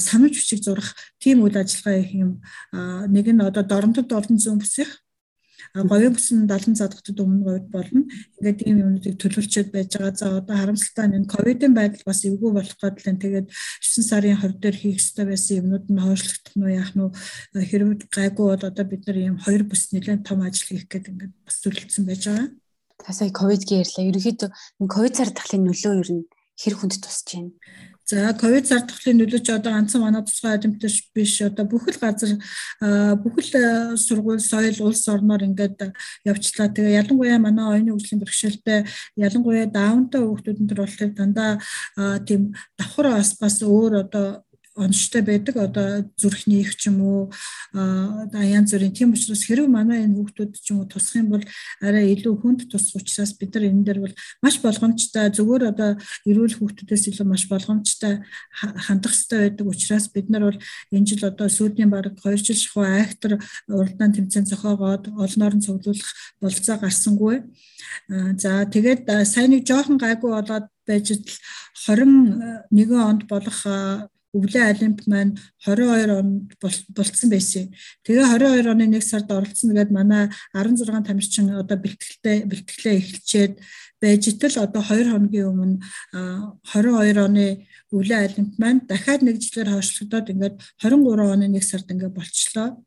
санамж бичиг зурах тийм үйл ажиллагаа их юм нэг нь одоо доромтод олон зүүн бүсэх говийн бүсэн 70 задагтад өмнө говьд болно. Ингээд ийм юмнуудыг төлөвлөчөд байж байгаа. За одоо харамсалтай нь ковидын байдал бас эвгүй болох гэтэл тэгээд 9 сарын 20 дээр хийх ёстой байсан юмнууд нь хойшлогдох нь яах нь хэрвээ гайгүй бол одоо бид нар ийм хоёр бүс нэлээд том ажил хийх гэдэг ингээд бас төлөвлөсөн байж байгаа. Та сая ковид гэрлээ. Ерөнхийдөө ковид цар тахлын нөлөө ер нь хэр хүнд тусч байна? За ковид зар тахлын нөлөөч одоо ганцхан манай тусгай адимтч биш одоо бүхэл газар бүхэл сургууль соёл улс орноор ингээд явчлаа. Тэгээ ялангуяа манай оюуны хөгжлийн бэрхшээлтэй ялангуяа даунтай хүүхдүүдэн төр болохоор дандаа тийм давхар бас бас өөр одоо онцтой байдаг одоо зүрхний их ч юм уу одоо янз бүрийн тийм учраас хэрэг манай энэ хүүхдүүд ч юм уу тусах юм бол арай илүү хүнд тусах учраас бид нар энэ дээр бол маш болгоомжтой зөвхөн одоо эрүүл хүүхдүүдээс илүү маш болгоомжтой хандах хэрэгтэй байдаг учраас бид нар бол энэ жил одоо сүүлийн баг 2 жил шахуу айхтар уралдаан тэмцээн зохиогоод олон орон цуглуулах болцоо гарсангүй. За тэгээд сайн нэг жоохон гайгүй болоод байж 21 онд болох өвлөө олимп маань 22 онд болцсон байсан. Тэгээ 22 оны 1 сард оролцсон гэдэг манай 16 тамирчин одоо бэлтгэлтэй бэлтгэлээ эхэлчээд байж итэл одоо 2 хоногийн өмнө 22 оны өвлөө олимп маань дахиад нэг жилээр хойшлогдоод ингээд 23 оны 1 сард ингээд болчлоо.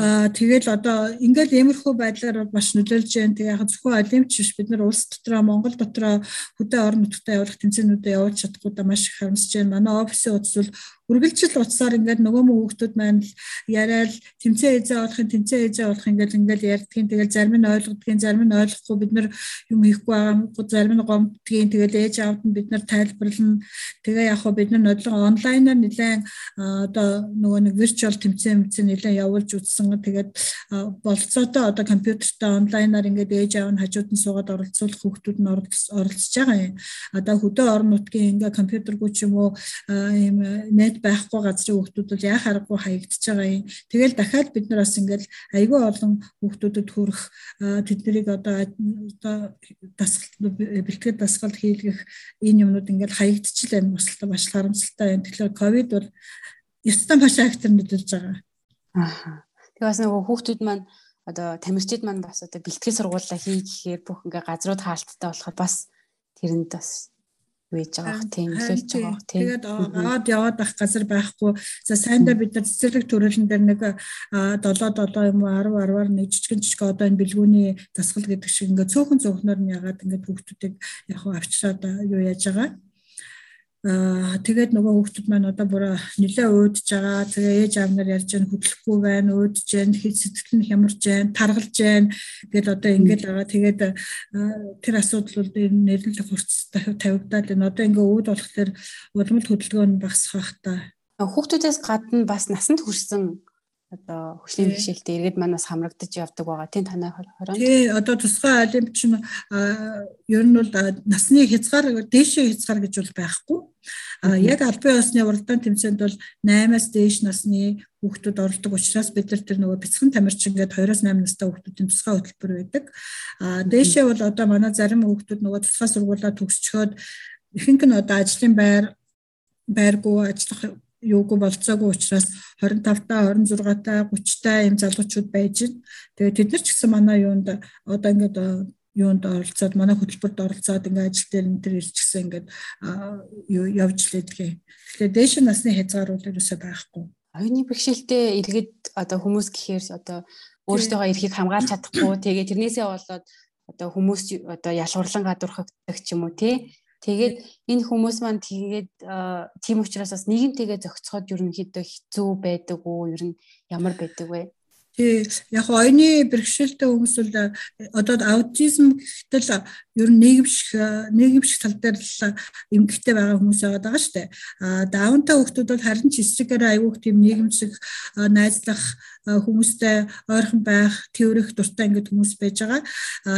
Аа тэгэл одоо ингээл иймэрхүү байдлаар маш нөлөөлж байна. Тэгээ яг зөвхөн олимпч биш бид нар улс дотроо Монгол дотроо хөдөө орон нутгад явуулах тэмцээнүүдэд явуулж чадахгүй да маш их харамсаж байна. Манай офисын утас бол үргэлжил утсаар ингээд нөгөө мөн хүүхдүүд маань л яриад тэмцээн эзээ болохын тэмцээн эзээ болох ингээд ингээд ярьдгийн тэгэл зарим нь ойлгодгийн зарим нь ойлгохгүй. Бид нар юм хийхгүй байгаа зарим нь гомдгийн тэгэл ээж аавд нь бид нар тайлбарлана. Тэгээ яг хөө бид нар нодлон онлайнаар нэлээд одоо нөгөө нэг виртуал тэмцээн мэдсэн нэлээд явуулж үзсэн тэгээд болцоотой одоо компьютертэй онлайнаар ингээд ээж аав нь хажууд нь суугаад оролцуулах хүүхдүүд нь оролцож байгаа юм. Одоо хөдөө орон нутгийн ингээд компьютергүй ч юм уу ийм нет байхгүй газрын хүүхдүүд бол яа харахгүй хаягдчихж байгаа юм. Тэгэл дахиад бид нар бас ингээл айгүй олон хүүхдүүдэд хүрэх тэднийг одоо одоо дасгалт бэлтгэл дасгалт хийлгэх энэ юмнууд ингээл хаягдчихл байна. Бас маш харамсалтай байна. Тэгэхээр ковид бол ёстой маш актер нөлөөлж байгаа. Аа. Тэгээ бас нөгөө хүүхдүүд маань одоо тамирчид маань бас одоо бэлтгэл сургуулаа хий гэхээр бүх ингээ газрууд хаалттай болоход бас тэрэнд бас вэж байгаа тийм нөлөөлж байгаа тийм. Тэгээд аваад яваад ах газар байхгүй. За сайндаа бид нар цэцэрлэг төрөлн дээр нэг 7 7 юм уу 10 10-аар нэг жижигэн жижиг одоо энэ бэлгүүний засгал гэдэг шиг ингээд цөөхөн цөөхнөр нь ягаад ингээд хүүхдүүдийг яг авчраад юу яаж байгаа Аа тэгээд нөгөө хүүхдүүд маань одоо бүр нэлээ өөдөж байгаа. Тэгээ ээж аав нар ярьж байгаа хөдлөхгүй байна, өөдөж байна, хэд сэтгэл нь хямарж байна, таргалж байна гэд одоо ингэж байгаа. Тэгээд тэр асуудал бол нэрнэлэх хурц тавигдаад байна. Одоо ингээ өвд болохоор уламжлалт хөдөлгөөн багасах бах та. Хүүхдүүдээс гадна бас насанд хүрсэн одоо хөшлийн бэрхшээлтэй иргэд манаас хамрагдаж явдаг байгаа. Тийм танай хорон. Тий, одоо тусгай олимпч нь ер нь бол насны хязгаар дээшээ хязгаар гэж бол байхгүй. А яг албан ёсны уралдаан тэмцээнд бол 8-аас дээш насны хүүхдүүд оролдог учраас бид нар тэр нөгөө бяцхан тамирчин гэдэг 2-8 настай хүүхдүүдийн тусгай хөтөлбөр байдаг. А дээшээ бол одоо манай зарим хүүхдүүд нөгөө тусгай сургуулаа төгсчөөд ихэнх нь одоо ажлын байр байргуу ажиллах юугүй болцоогүй учраас 25 та 26 та 30 та ийм залуучууд байж байна. Тэгээд тэд нар ч гэсэн манай юунд одоо ингээд юунд оролцоод манай хөтөлбөрт оролцоод ингээд ажил дээр энэ төр ирчихсэн ингээд явж лээдгээ. Тэгэхээр дээш насны хязгаарууд ерөөсөй байхгүй. Оюуны бэрхшээлтэй иргэд одоо хүмүүс гэхээр одоо өөрсдөө эрхийг хамгаалж чадахгүй тэгээ тэрнээсээ болоод одоо хүмүүс одоо ялгуурлан гадуурхагддаг ч юм уу тий Тэгээд энэ хүмүүс маань тэгээд тийм учраас бас нийгэмтэйгээ зохицоход ерөнхийдөө хэцүү байдаг уу? Ер нь ямар байдаг вэ? Тий яг оюуны бэрхшээлтэй хүмүүс бол одоо аутизм гэхтэл ер нь нийгэмших нийгэмших тал дээр л эмгэгтэй байгаа хүмүүс байгаа даа шүү дээ. А даунтай хүмүүс бол харин ч эсрэгээр аюух тийм нийгэмших найзлах хүмүүстэй ойрхон байх, тэрвэрх дуртай ингээд хүмүүс байж байгаа.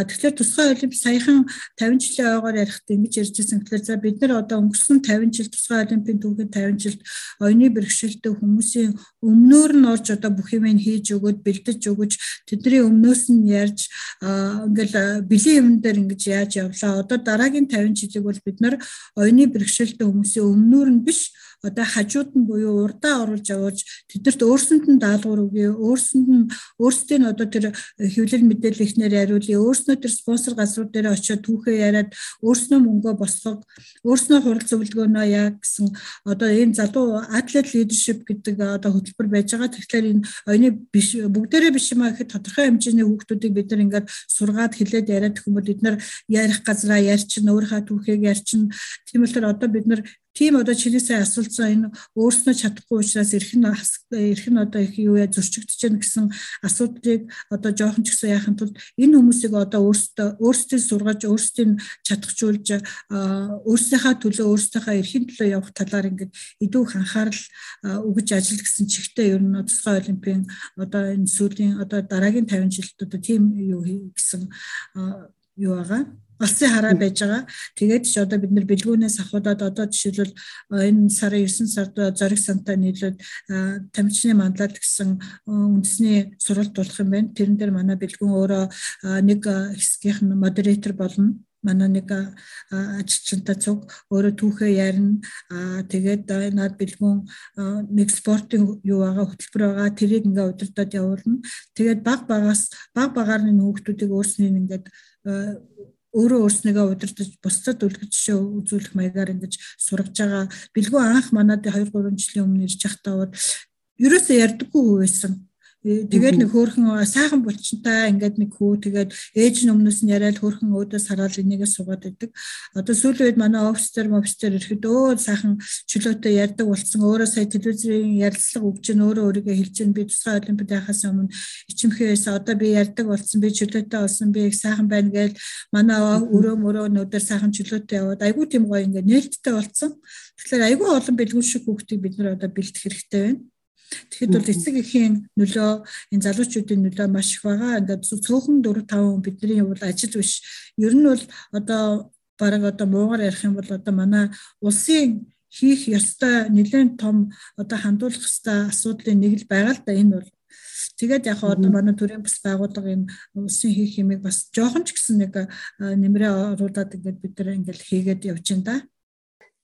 Тэгэхээр тусгай олимп саяхан 50 жилийн ойгоор ярихдаа ингэж ярьж байсан. Тэгэхээр за бид нар одоо өнгөрсөн 50 жил тусгай олимпийн түүхэд 50 жилд оюуны бэрхшээлтэй хүмүүсийн өмнөөр нь орж одоо бүх юм хийж өгөөд бэлдэж өгөж тэдний өмнөөс нь ярьж ингээл бэлэн юм дээр ингэж яаж явлаа. Одоо дараагийн 50 жилиг бол бид нар оюуны бэрхшээлтэй хүмүүсийн өмнөөр нь биш одоо хажууд нь буюу урдаа оруулж явуулж тэдэрт өөрсөнд нь даалгавар өгье өөрсөнд нь өөрсдөө нь одоо тэр хэвлэл мэдээлэл ихнэр яриулъя өөрснөө тэр спонсор газрууд дээр очиод түүхээ яриад өөрснөө мөнгөө босгох өөрснөө хурал зөвлөгөөнөө яг гэсэн одоо энэ залуу атлет лидершип гэдэг одоо хөтөлбөр байж байгаа. Тэгэхээр энэ оюуны биш бүгдээрээ биш юм а гэхэд тодорхой хэмжээний хүүхдүүдийг бид нар ингээд сургаад хилээд яриад хүмүүс бид нар ярих газраа ярьчин өөрийнхөө түүхийг ярьчин тийм болохоор одоо бид нар Тийм одоо чиний сайн асуултсан энэ өөрснөө чадахгүй учраас эрх нь эрх нь одоо их юу яа зөрчигдөж байна гэсэн асуудлыг одоо жоохон ч гэсэн яахын тулд энэ хүмүүсийг одоо өөрсдөө өөрсдөө сургаж өөрсдийн чадахжуулж өөрсдийнхээ төлөө өөрсдийнхээ эрхийн төлөө явах талаар ингээд идүү анхаарал өгж ажил гэсэн чигтээ ер нь тусгай олимпийн одоо энэ сүүлийн одоо дараагийн 50 жилд одоо тийм юу гэсэн юу байгаа олцын хараа байж байгаа. Тэгээд ч одоо бид нар бэлгүүнээс ахуудаад одоо жишээлбэл энэ сарын 9 сард зориг сантай нийлээд тамчны мандлал гэсэн үндэсний сургалт болох юм байна. Тэрэн дээр манай бэлгүүн өөрөө нэг хэсгийнх нь модератор болно. Манай нэг ажилчинтай цуг. Өөрөө түүхээ ярина. Тэгээд над бэлгүүн нэг спортын юу байгаа хөтөлбөр байгаа тэрийг ингээ удирдах явуулна. Тэгээд баг багаас баг багаар нь хүүхдүүдийг өөрснөө ингээд өөрөө өөрснийгөө удирдах бусдад үлгэж жишээ үзүүлэх маягаар ингэж сургаж байгаа. Билгүү анх манад 2 3 жилийн өмнө ирж явахдаа ерөөсөө ярьдаггүй хүү байсан Тэгээд нэг хөөхөн сайхан булчинтай ингээд нэг хүү тэгээд ээж нь өмнөөс нь яриад хөөхөн өөдөөс хараад энийгээ суугаад идэг. Одоо сүүлийн үед манай офицер офицер ирэхэд өө сайхан чөлөөтэй ярьдаг болсон. Өөрөө сая телевизийн ярилцлага өгч нь өөрөө өөрийгөө хэлж нь би тусгай олимпиад яхаас өмнө ичимхээс одоо би ярьдаг болсон. Би чөлөөтэй болсон. Би их сайхан байна гээл манай өрөө мөрөө нөдөр сайхан чөлөөтэй яваад айгүй тийм гоё ингээд нээлттэй болсон. Тэгэхээр айгүй олон бэлгүүр шиг хүүхдийг бид нар одоо бэлдэх хэрэгтэй байна. Тэгэхэд бол эцэг эхийн нөлөө энэ залуучуудын нөлөө маш их байгаа. Ингээд цөөхөн 4 5 бидний бол ажил биш. Ер нь бол одоо бараг одоо муугар ярих юм бол одоо манай улсын хийх ёстой нэлээд том одоо хандуулах ёстой асуудлын нэг л байгаа л да энэ бол Тэгээд яг одоо манай төрийн бас байгууллага энэ улсын хийх юмыг бас жоохон ч гэсэн нэг нэмрээ оруулаад ингээд бид нар ингээд хийгээд явж байна да.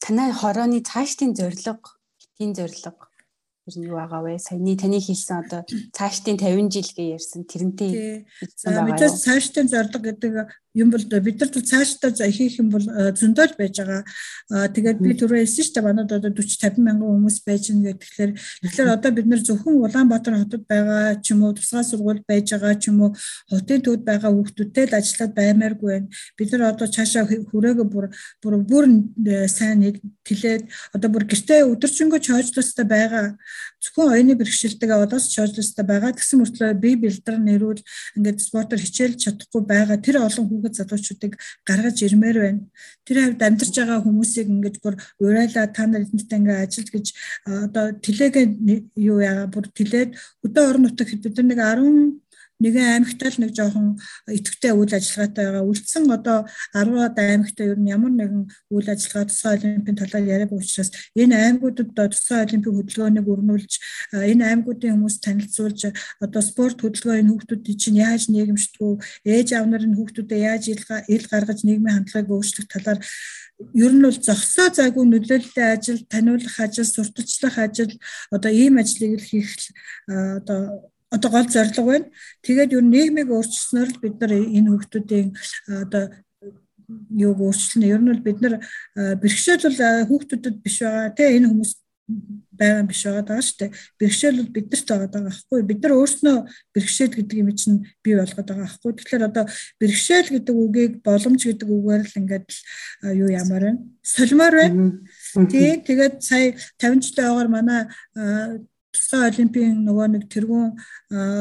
Танай хорооны цаашдын зорилго, хэтийн зорилго ер нь юу байгаа вэ? Саяны таны хэлсэн одоо цаашдын 50 жил гэж ярьсан тэрнтэй байгаа. Мэдээж цаашдын зорилго гэдэг юм бол бид нар цаашдаа хийх юм бол зөндөөл байж байгаа. Тэгээд би түрүү хэлсэн шүү дээ манад одоо 40 50 мянган хүмүүс байж байгаа гэхэлэр тэгэхээр одоо бид нар зөвхөн Улаанбаатар хотод байгаа ч юм уу тусгай сургууль байж байгаа ч юм уу хотын төвд байгаа хүүхдүүдтэй л ажиллаад баймааргүй байна. Бид нар одоо цаашаа хүрээгээ бүр бүр бүр сайн тэлээд одоо бүр гэртээ өдөржингөө чойжлостой байгаа. Зөвхөн оюуны бэрхшээлтэйгээ одоос чойжлостой байгаа. Гэсэн мөртлөө бие бэлдэр нэрүүл ингээд спортоор хичээлж чадахгүй байгаа. Тэр олон хүүхэд залуучуудыг гаргаж ирмээр байна. Тэр хавьд амьдарч байгаа хүмүүсийг ингээд бүр урайлаа та нар эднэртэй ингээд ажил гэж одоо тэлээгээ юу яага бүр тэлээд өдөө орон нутаг хэд бид нэг 10 нэгэн аймагтай л нэг жоохон идэвхтэй үйл ажиллагаатай байгаа. Үлдсэн одоо 10-аад аймагтай ер нь ямар нэгэн үйл ажиллагаа тусгай олимпийн талаар яриаг учраас энэ аймагуудад тусгай олимпийн хөдөлгөөнийг өрнүүлж энэ аймагуудын хүмүүс танилцуулж одоо спорт хөдөлгөөний хүүхдүүдийн чинь яаж нийгэмшдэг ээж аав нарын хүүхдүүдэд яаж ил гаргаж нийгмийн хандлагыг өөрчлөх талаар ер нь бол зогсоо зайгүй нөлөөллийн ажил, таниулах ажил, сурталчлах ажил одоо ийм ажлыг хийх одоо одоо гол зорилго байна. Тэгээд юу нийгмийг өөрчилснөөр л бид нар энэ хүүхдүүдийн одоо юуг өөрчилнө. Ер нь бол бид нар бэрхшээл бол хүүхдүүдэд биш байгаа. Тэ энэ хүмүүс байгаа биш байгаа даа шүү дээ. Бэрхшээл бол биднэрт байгаа даа байхгүй. Бид нар өөрснөө бэрхшээл гэдэг юм чинь бий болгоод байгаа байхгүй. Тэгэхээр одоо бэрхшээл гэдэг үгийг боломж гэдэг үгээр л ингээд юу ямар байна? Солимоор байна. Тий, тэгээд сая 50 жилийн ойгоор манай тусгай олимпийн нөгөө нэг тэргүүн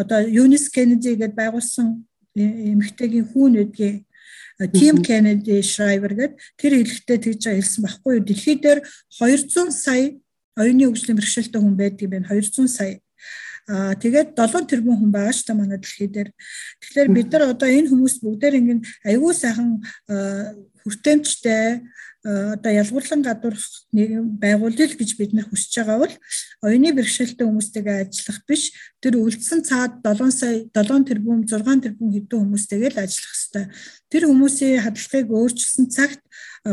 одоо Юнис Кеннеди гэдээ байгуулсан эмэгтэйгийн хүүн гэдгийг Тим Кеннеди Шрайвер гэдэг тэр хэлэхдээ тэгж хэлсэн байхгүй юу. Дэлхий дээр 200 сая оюуны хөгжлийн бэрхшээлтэй хүн байдаг юм байна. 200 сая. Аа тэгээд 7 тэрбум хүн байгаа шүү дээ манай дэлхий дээр. Тэгэхээр бид нар одоо энэ хүмүүс бүгдээр ингэ аягүй сайхан хүртээмжтэй одоо ялгуурлан гадуурх нийгэм байгуулъя гэж бид нар хүсэж байгаа бол оюуны бэрхшээлтэй хүмүүстэйгээ ажиллах биш тэр үлдсэн цаад 7 сая 7 тэрбум 6 тэрбум хэдэн хүмүүстэйгээ л ажиллах хэрэгтэй. Тэр хүмүүсийн хадлагыг өөрчилсөн цагт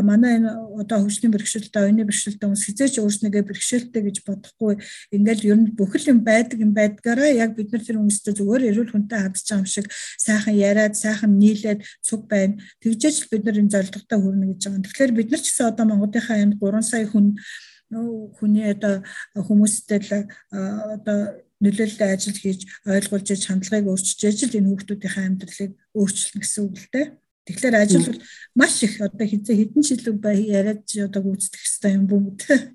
манай энэ одоо хөгжлийн бэрхшээлтэй оюуны бэрхшээлтэй хүмүүс хизээч өөрснийгээ бэрхшээлтэй гэж бодохгүй ингээл ер нь бүхэл юм байдаг юм байдгаараа яг бид нар тэр хүмүүстэй зүгээр эрүүл хүнтэй хандж байгаа юм шиг сайхан яриад сайхан нийлээд цуг байна. Тэгжээч бид нар энэ зорилготой хүрнэ гэж байгаа. Тэгэхээр бид нар ч гэсэн одоо Монголынхаа энэ 3 сая хүн хүний одоо хүмүүстэй л одоо нөлөөлөлтэй ажил хийж ойлгуулж хандлагыг өөрчилж ажил энэ хүүхдүүдийн амьдралыг өөрчилнө гэсэн үг л дээ. Тэгэхээр ажил бол маш их одоо хизээ хэдэн жил бай яриад одоо гүйцэтгэх хэрэгтэй юм тэ.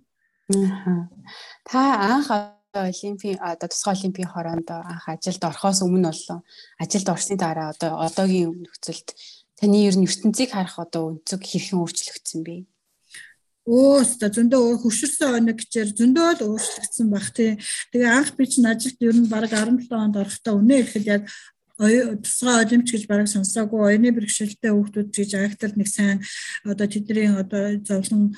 Та анх олимпийн одоо тусгай олимпийн хороонд анх ажилд орохоос өмнө боллоо. Ажилд орсны дараа одоо одоогийн нөхцөлд таны ер нь ертөнцийг харах одоо өнцөг хэрхэн өөрчлөгдсөн бэ? Өө өстө зөндөө хөвшөрсөн оног гэчээр зөндөө л өөрчлөгдсөн баг тий. Тэгээ анх би чинь ажилд ер нь баг 17 онд орохдоо үнэ ирэхэд яг тусгай олимпич гэж бараг сонсоогүй. Оюуны бэрхшээлтэй хүүхдүүд гэж айхтар нэг сайн одоо тэдний одоо зовлон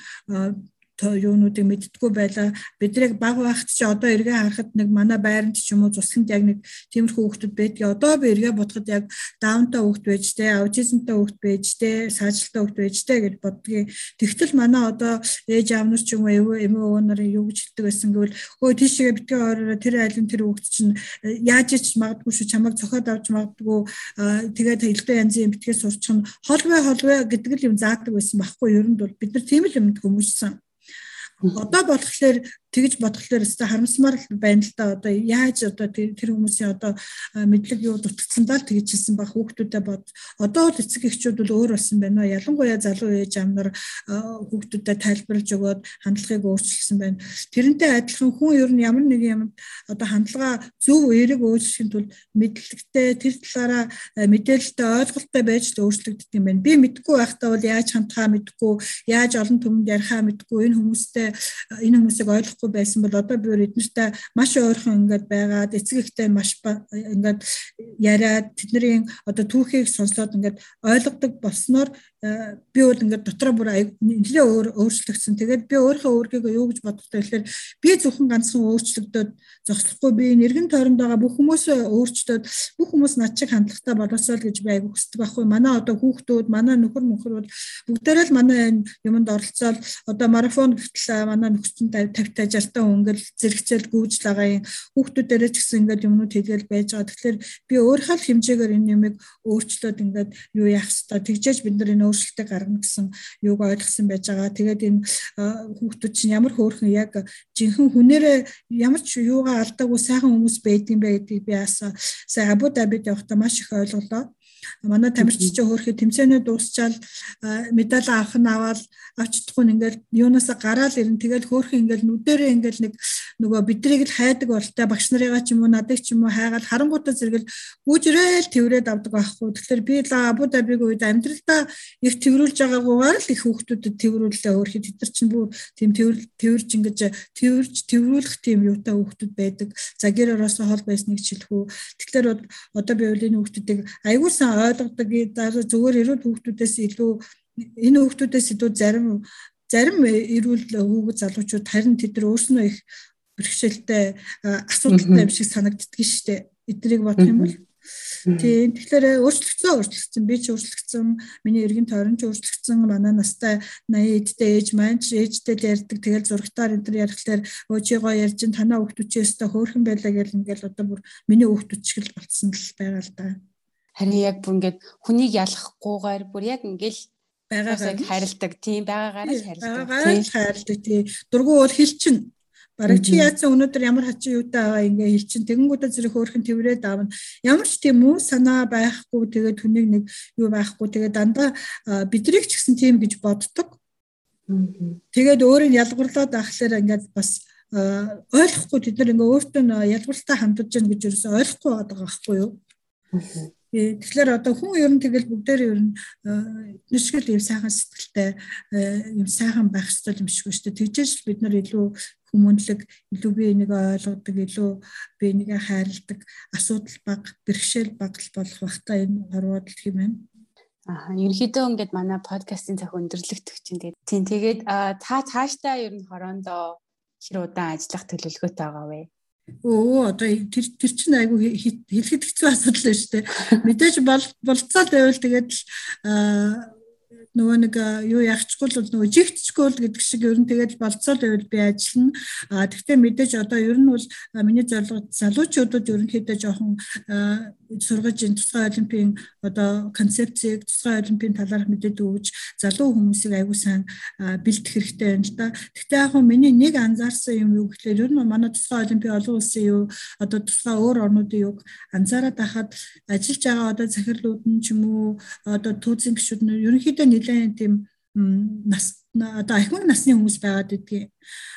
юунуудыг мэддггүй байлаа. Бидрийг баг байхад чи одоо эргээ харахад нэг манай байранд ч юм уу цусганд яг нэг тиймэрхүү хүүхдүүд байдгийг одоо би эргээ бодоход яг даунтай хүүхд байж тэ, аутизмтай хүүхд байж тэ, саажилттай хүүхд байж тэ гэж боддгийг. Тэгтэл манай одоо ээж аав нар ч юм уу эмээ өвөө нарын юу гэж хэлдэг байсан гэвэл хөө тийшээ битгий ороо тэр айлын тэр хүүхд чинь э, яаж ч магадгүй шүү чамайг цохоод авч магадгүй тэгээд хэлдэг янзын битгий сурчих нь холвэ холвэ гэдэг л юм заадаг байсан байхгүй юу ер нь бол бид нар тийм л юмд хүмүүжсэн Одоо болохоор тэгж бодглохлоор өстой харамсмаар байна л да. Одоо яаж одоо тэр хүмүүсийн одоо мэдлэг юу дутгдсандаа л тэгж хэлсэн баг хүүхдүүдэд бод. Одоо л эцэг эхчүүд бол өөр болсон байна ялангуяа залуу ээж ам нар хүүхдүүдэд тайлбарлаж өгөөд хандлагыг өөрчилсөн байна. Тэрнтэй адилхан хүн ер нь ямар нэг юм одоо хандлага зөв эерэг өөрчлөхийн тулд мэдлэгтэй тэр талаараа мэдээлэлтэй ойлголттой байж л өөрчлөгддөг юм байна. Би мэдгүй байхдаа бол яаж хандхаа мэдгүй яаж олон түмэнд ярихаа мэдгүй энэ хүмүүстэй энэ хүмүүсийг ойлгох болохгүй байсан бол одоо би эднэртэй маш ойрхон ингээд байгаад эцэг ихтэй маш ингээд яриад тэдний одоо түүхийг сонсоод ингээд ойлгодог болсноор би бол ингээд дотроо бүр нэлээ өөр өөрчлөгдсөн. Тэгээд би өөрийнхөө өөрийгөө юу гэж боддогтой гэхээр би зөвхөн ганцхан өөрчлөгдөд зогсохгүй би нэргэн тойронд байгаа бүх хүмүүсээ өөрчлөөд бүх хүмүүс над чиг хандлагатай болоосоо л гэж би айгу хүсдэг байхгүй. Манай одоо хүүхдүүд, манай нөхөр нөхөр бол бүгдээрээ л манай энэ юмд оролцоод одоо марафон гэтэл манай нөхцөн 50 50 60 та өнгөл зэрэгцэл гүйжл байгаа юм хүүхдүүдээрээ ч гэсэн ингээд юмнууд хийгээл байж байгаа. Тэгэхээр би өөрийнхөө хэмжээгээр энэ юмыг өөрчлөөд ингээд юу яах хэвээр тэгжээж бид нар энэ өөрчлөлтийг гаргана гэсэн юуг ойлгосон байж байгаа. Тэгээд энэ хүүхдүүд чинь ямар хөөрхөн яг жинхэнэ хүнээрээ ямар ч юугаа алдаагүй сайхан хүмүүс байдсан бэ гэдгийг би асаа сая Абу Дабид явахдаа маш их ойлголоо манай тамирч чи хөөрхөд тэмцээнээ дуусчаал медаль авах нь аваад авчдахгүй ингээл юунаас гараал ирэн тэгэл хөөрхөн ингээл нүдэрээ ингээл нэг нөгөө бидрийг л хайдаг болтой. Багш нарыгаа ч юм уу надыг ч юм уу хайгаад харангуудаа зэрэгэл гүйжрээл тэрвэрэд авдаг байхгүй. Тэгэхээр би л Абу Дабиг үед амьдралдаа их тэрвэрлж байгаагүйгээр л их хүүхдүүдэд тэрвэрлээ. Өөрхий тэд нар чинь бүр тийм тэрвэрж ингэж тэрвэрж тэрвэрлэх тийм юутай хүүхдүүд байдаг. За гэр ороосоо хол байсныг чилхүү тэгэхээр одоо би үлийн хүүхдүүдийг аягуулсан ойлгодог зүгээр эрүүл хүүхдүүдээс илүү энэ хүүхдүүдээс илүү зарим зарим эрүүл хүүхэд залуучууд харин тэд нар өөрснөө их бэрхшээлтэй асуудалтай юм шиг санагддаг шүү дээ. Эднийг бодох юм бол. Тийм тэгэхээр өөрчлөгдсөн өөрчлөгдсөн. Би ч өөрчлөгдсөн. Миний эргэн тойрон ч өөрчлөгдсөн. Манай настай 80 эдтэй ээж маань ч ээжтэй л ярьдаг. Тэгэл зургатаар энэ төр ярихлаар өө чи гоо ярьж танаа хүүхдүүчээс та хөөрхөн байлаа гэл ингээл одоо бүр миний хүүхдүүд шиг л болцсон л байгаа л да. Харин яг бүр ингээд хүнийг ялахгүйгээр бүр яг ингээл байгаагаар хайрладаг тийм байгаагаар л хайрладаг. Тийм хайрладаг тийм. Дургу бол хилчин. Бараг чи яатсан өнөөдөр ямар хачин юутай байгаа ингээ хилчин тэгэнгүүтээ зэрэг хөөрхөн тэрврээд аавна. Ямар ч тийм үү санаа байхгүй тэгээд хүнийг нэг юу байхгүй тэгээд дандаа бидрийг ч гэсэн тийм гэж боддог. Тэгээд өөрийг ялгуурлаад ахлаар ингээд бас ойлгохгүй тэд нар ингээ өөртөө ялгуултаа хандаж гэн гэж ерөөсөй ойлгохгүй байгаа байхгүй юу? Тэгэхээр одоо хүн ер нь тэгэл бүгдээр ер нь нэшгэл юм сайхан сэтгэлтэй юм сайхан байх хэрэгтэй юм шиг шүү дээ. Тэгжээж л бид нар илүү хүмүүнлэг, илүү би энийг ойлгодог, илүү би энийг хайрладаг, асуудал баг, бэрхшээл баг болох бахта энэ хорвоод л юм байна. Аа, ерөнхийдөө ингээд манай подкастын цаг өндөрлөгдөх чинь тэгээд тийм тэгээд та цаашдаа ер нь хороондоо хэр удаан ажиллах төлөвлөгөөтэй байгаа вэ? Өө одоо тэр тэр чинь айгүй хэлэхэд хэцүү асуудал байна шүү дээ. Мэдээж бол болцоод байвал тэгээд л нөгөө нэг юу яахчгүй л нөгөө жигтчгүй л гэдэг шиг ер нь тэгээд болцоо л байвал би ажиллана. А тэгвэл мэдээж одоо ер нь бол миний зорилго залуучуудад ерөнхийдөө жоохон сургаж ин тусгай олимпийн одоо концепцийг тусгай олимпийн талаарх мэдээд өгж залуу хүмүүсийг аягүй сайн бэлдэх хэрэгтэй байна л да. Гэхдээ яг хөө миний нэг анзаарсан юм юу гэхлээр ер нь манай тусгай олимпийн олон улсын юу одоо тусгай өөр орнуудын юг анзаараад байхад ажиллаж байгаа одоо захирлууд нь ч юм уу одоо түүзэн гişүүд нь ерөнхийдөө нэлээд тийм нас одоо ахмад насны хүмүүс байгаад байдгийг.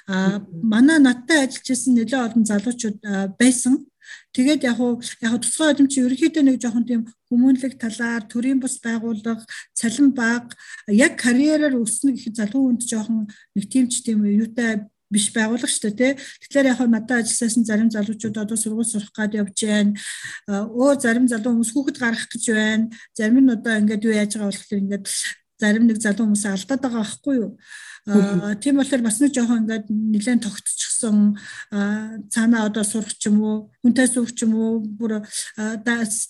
А манай надтай ажиллаж исэн нэлээд олон залуучууд байсан. Тэгээд яг уу яг тусгай олимч ерөнхийдөө нэг жоохон тийм хүмүүнлэг талаар төрийн бус байгууллага, цалин баг яг карьераар өснө гэхэд залуу хүнд жоохон нэг тиймч тийм юутай биш байгуулга шүү дээ тий. Тэгэхээр яг надад ажилласан зарим залуучууд одоо сургууль сурах гад явж байна. Өө зарим залуу хүмүүс хүүхэд гаргах гэж байна. Зарим нь одоо ингээд юу яаж байгаа болохоор ингээд зарим нэг залуу хүмүүс алдаад байгаа байхгүй юу. Аа тийм болохоор бас нэг жоохон ингээд нэлээд тогтчихсон цаанаа одоо сурах ч юм уу, хүнтэй суух ч юм уу, бүр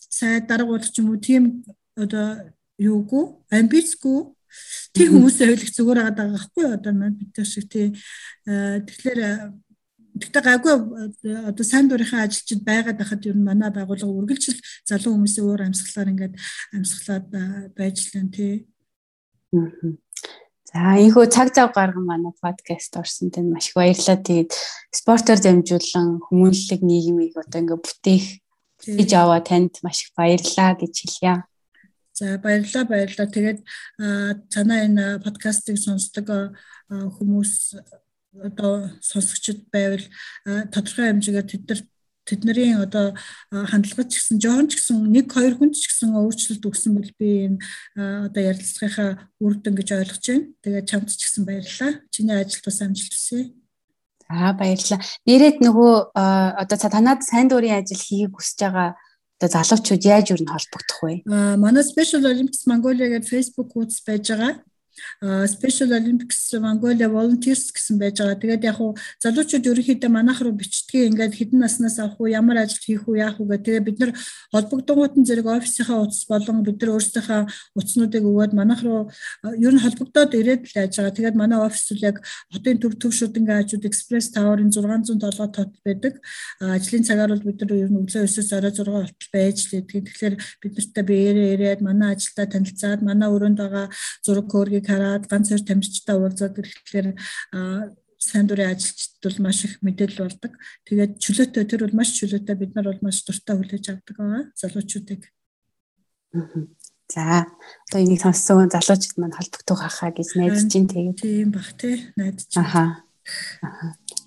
сай дарга болох ч юм уу тийм одоо юугүй, амбицгүй. Тийм хүмүүсээ ойлгох зүгээр байгаа байхгүй юу? Одоо бид тэр шиг тий. Тэгэхээр Тэгтээ гайгүй одоо сайн дурынхаа ажилчид байгаад байхад ер нь манай байгууллага үргэлжил залуу хүмүүсийн өөр амьсгалаар ингээд амьсгалаад байж лэн тий. За ийхүү цаг зав гарган манай подкаст орсон тэнд маш их баярлалаа. Тэгээд спортоор дамжуулан хүмүүнлэг нийгмийг одоо ингээ бүтээх хийж аваа танд маш их баярлалаа гэж хэлье. За баярлалаа баярлалаа. Тэгээд цанаа энэ подкастыг сонсдог хүмүүс одоо сонсогчд байвал тодорхой хэмжээгээр тэд нар тэдний одоо хандлагач гэсэн жоон ч гэсэн нэг хоёр хүнд ч гэсэн өөрчлөлт өгсөн бол би энэ одоо ярилцлагынхаа үр дүн гэж ойлгож байна. Тэгээд чамд ч гэсэн баярлалаа. Чиний ажилд бас амжилт хүсье. За баярлалаа. Нэрэд нөгөө одоо танад сайн дурын ажил хийхийг хүсэж байгаа одоо залуучууд яаж юу н холбогдох вэ? Аа манай Special Olympics Mongolia гэдэг Facebook хуудас байж байгаа. Special Olympics Mongolia Volunteers гэсэн байж байгаа. Тэгээд яг хуу залуучууд ерөнхийдөө манайх руу бичдгийг ингээд хідэн наснаас авах уу, ямар ажил хийх үү, яах уу гэх. Тэгээд бид нар холбогдгоотын зэрэг офисынхаа утас болон бид нар өөрсдийнхөө утаснуудыг өгөөд манайх руу ер нь холбогдоод ирээд л яаж байгаа. Тэгээд манай офис бол яг хотын төв төвшүүд ингээ хажууд Express Tower-ын 607 тот байдаг. Ажлын цагаар бол бид нар ер нь өглөө 9-с орой 6 болтол байж л байдаг. Тэгэхээр бид нартай биеэрээ ирээд манай ажилдаа танилцаад манай өрөөнд байгаа зураг хөөргийг хараад ганц хоёр тамирчтай уулзаад ирэхлээр сайн дурын ажилчид бол маш их мэдээлэл болдог. Тэгээд чөлөөтэй тэр бол маш чөлөөтэй бид нар бол маш дуртай хүлээж авдаг байгаа залуучуудыг. За одоо энийг сонссон залуучууд маань холбогдох хахаа гэж найдаж чинь тэгээд. Тийм бах тий найдаж. Аха.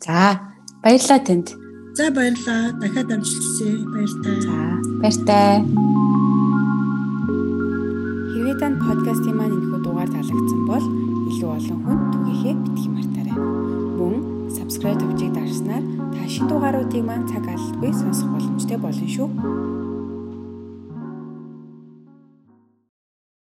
За баярлалаа танд. За баярлалаа. Дахиад амжилт хүсье. Баяртай. За баяртай. Хэвээ танд подкастын маань дугаар таалагдсан бол илүү олон хүнд түгээхээ битгий мартаарай. Мөн subscribe төвчийг дарснаар та шин дугааруудыг маань цаг алдалгүй сонсох боломжтой болно шүү.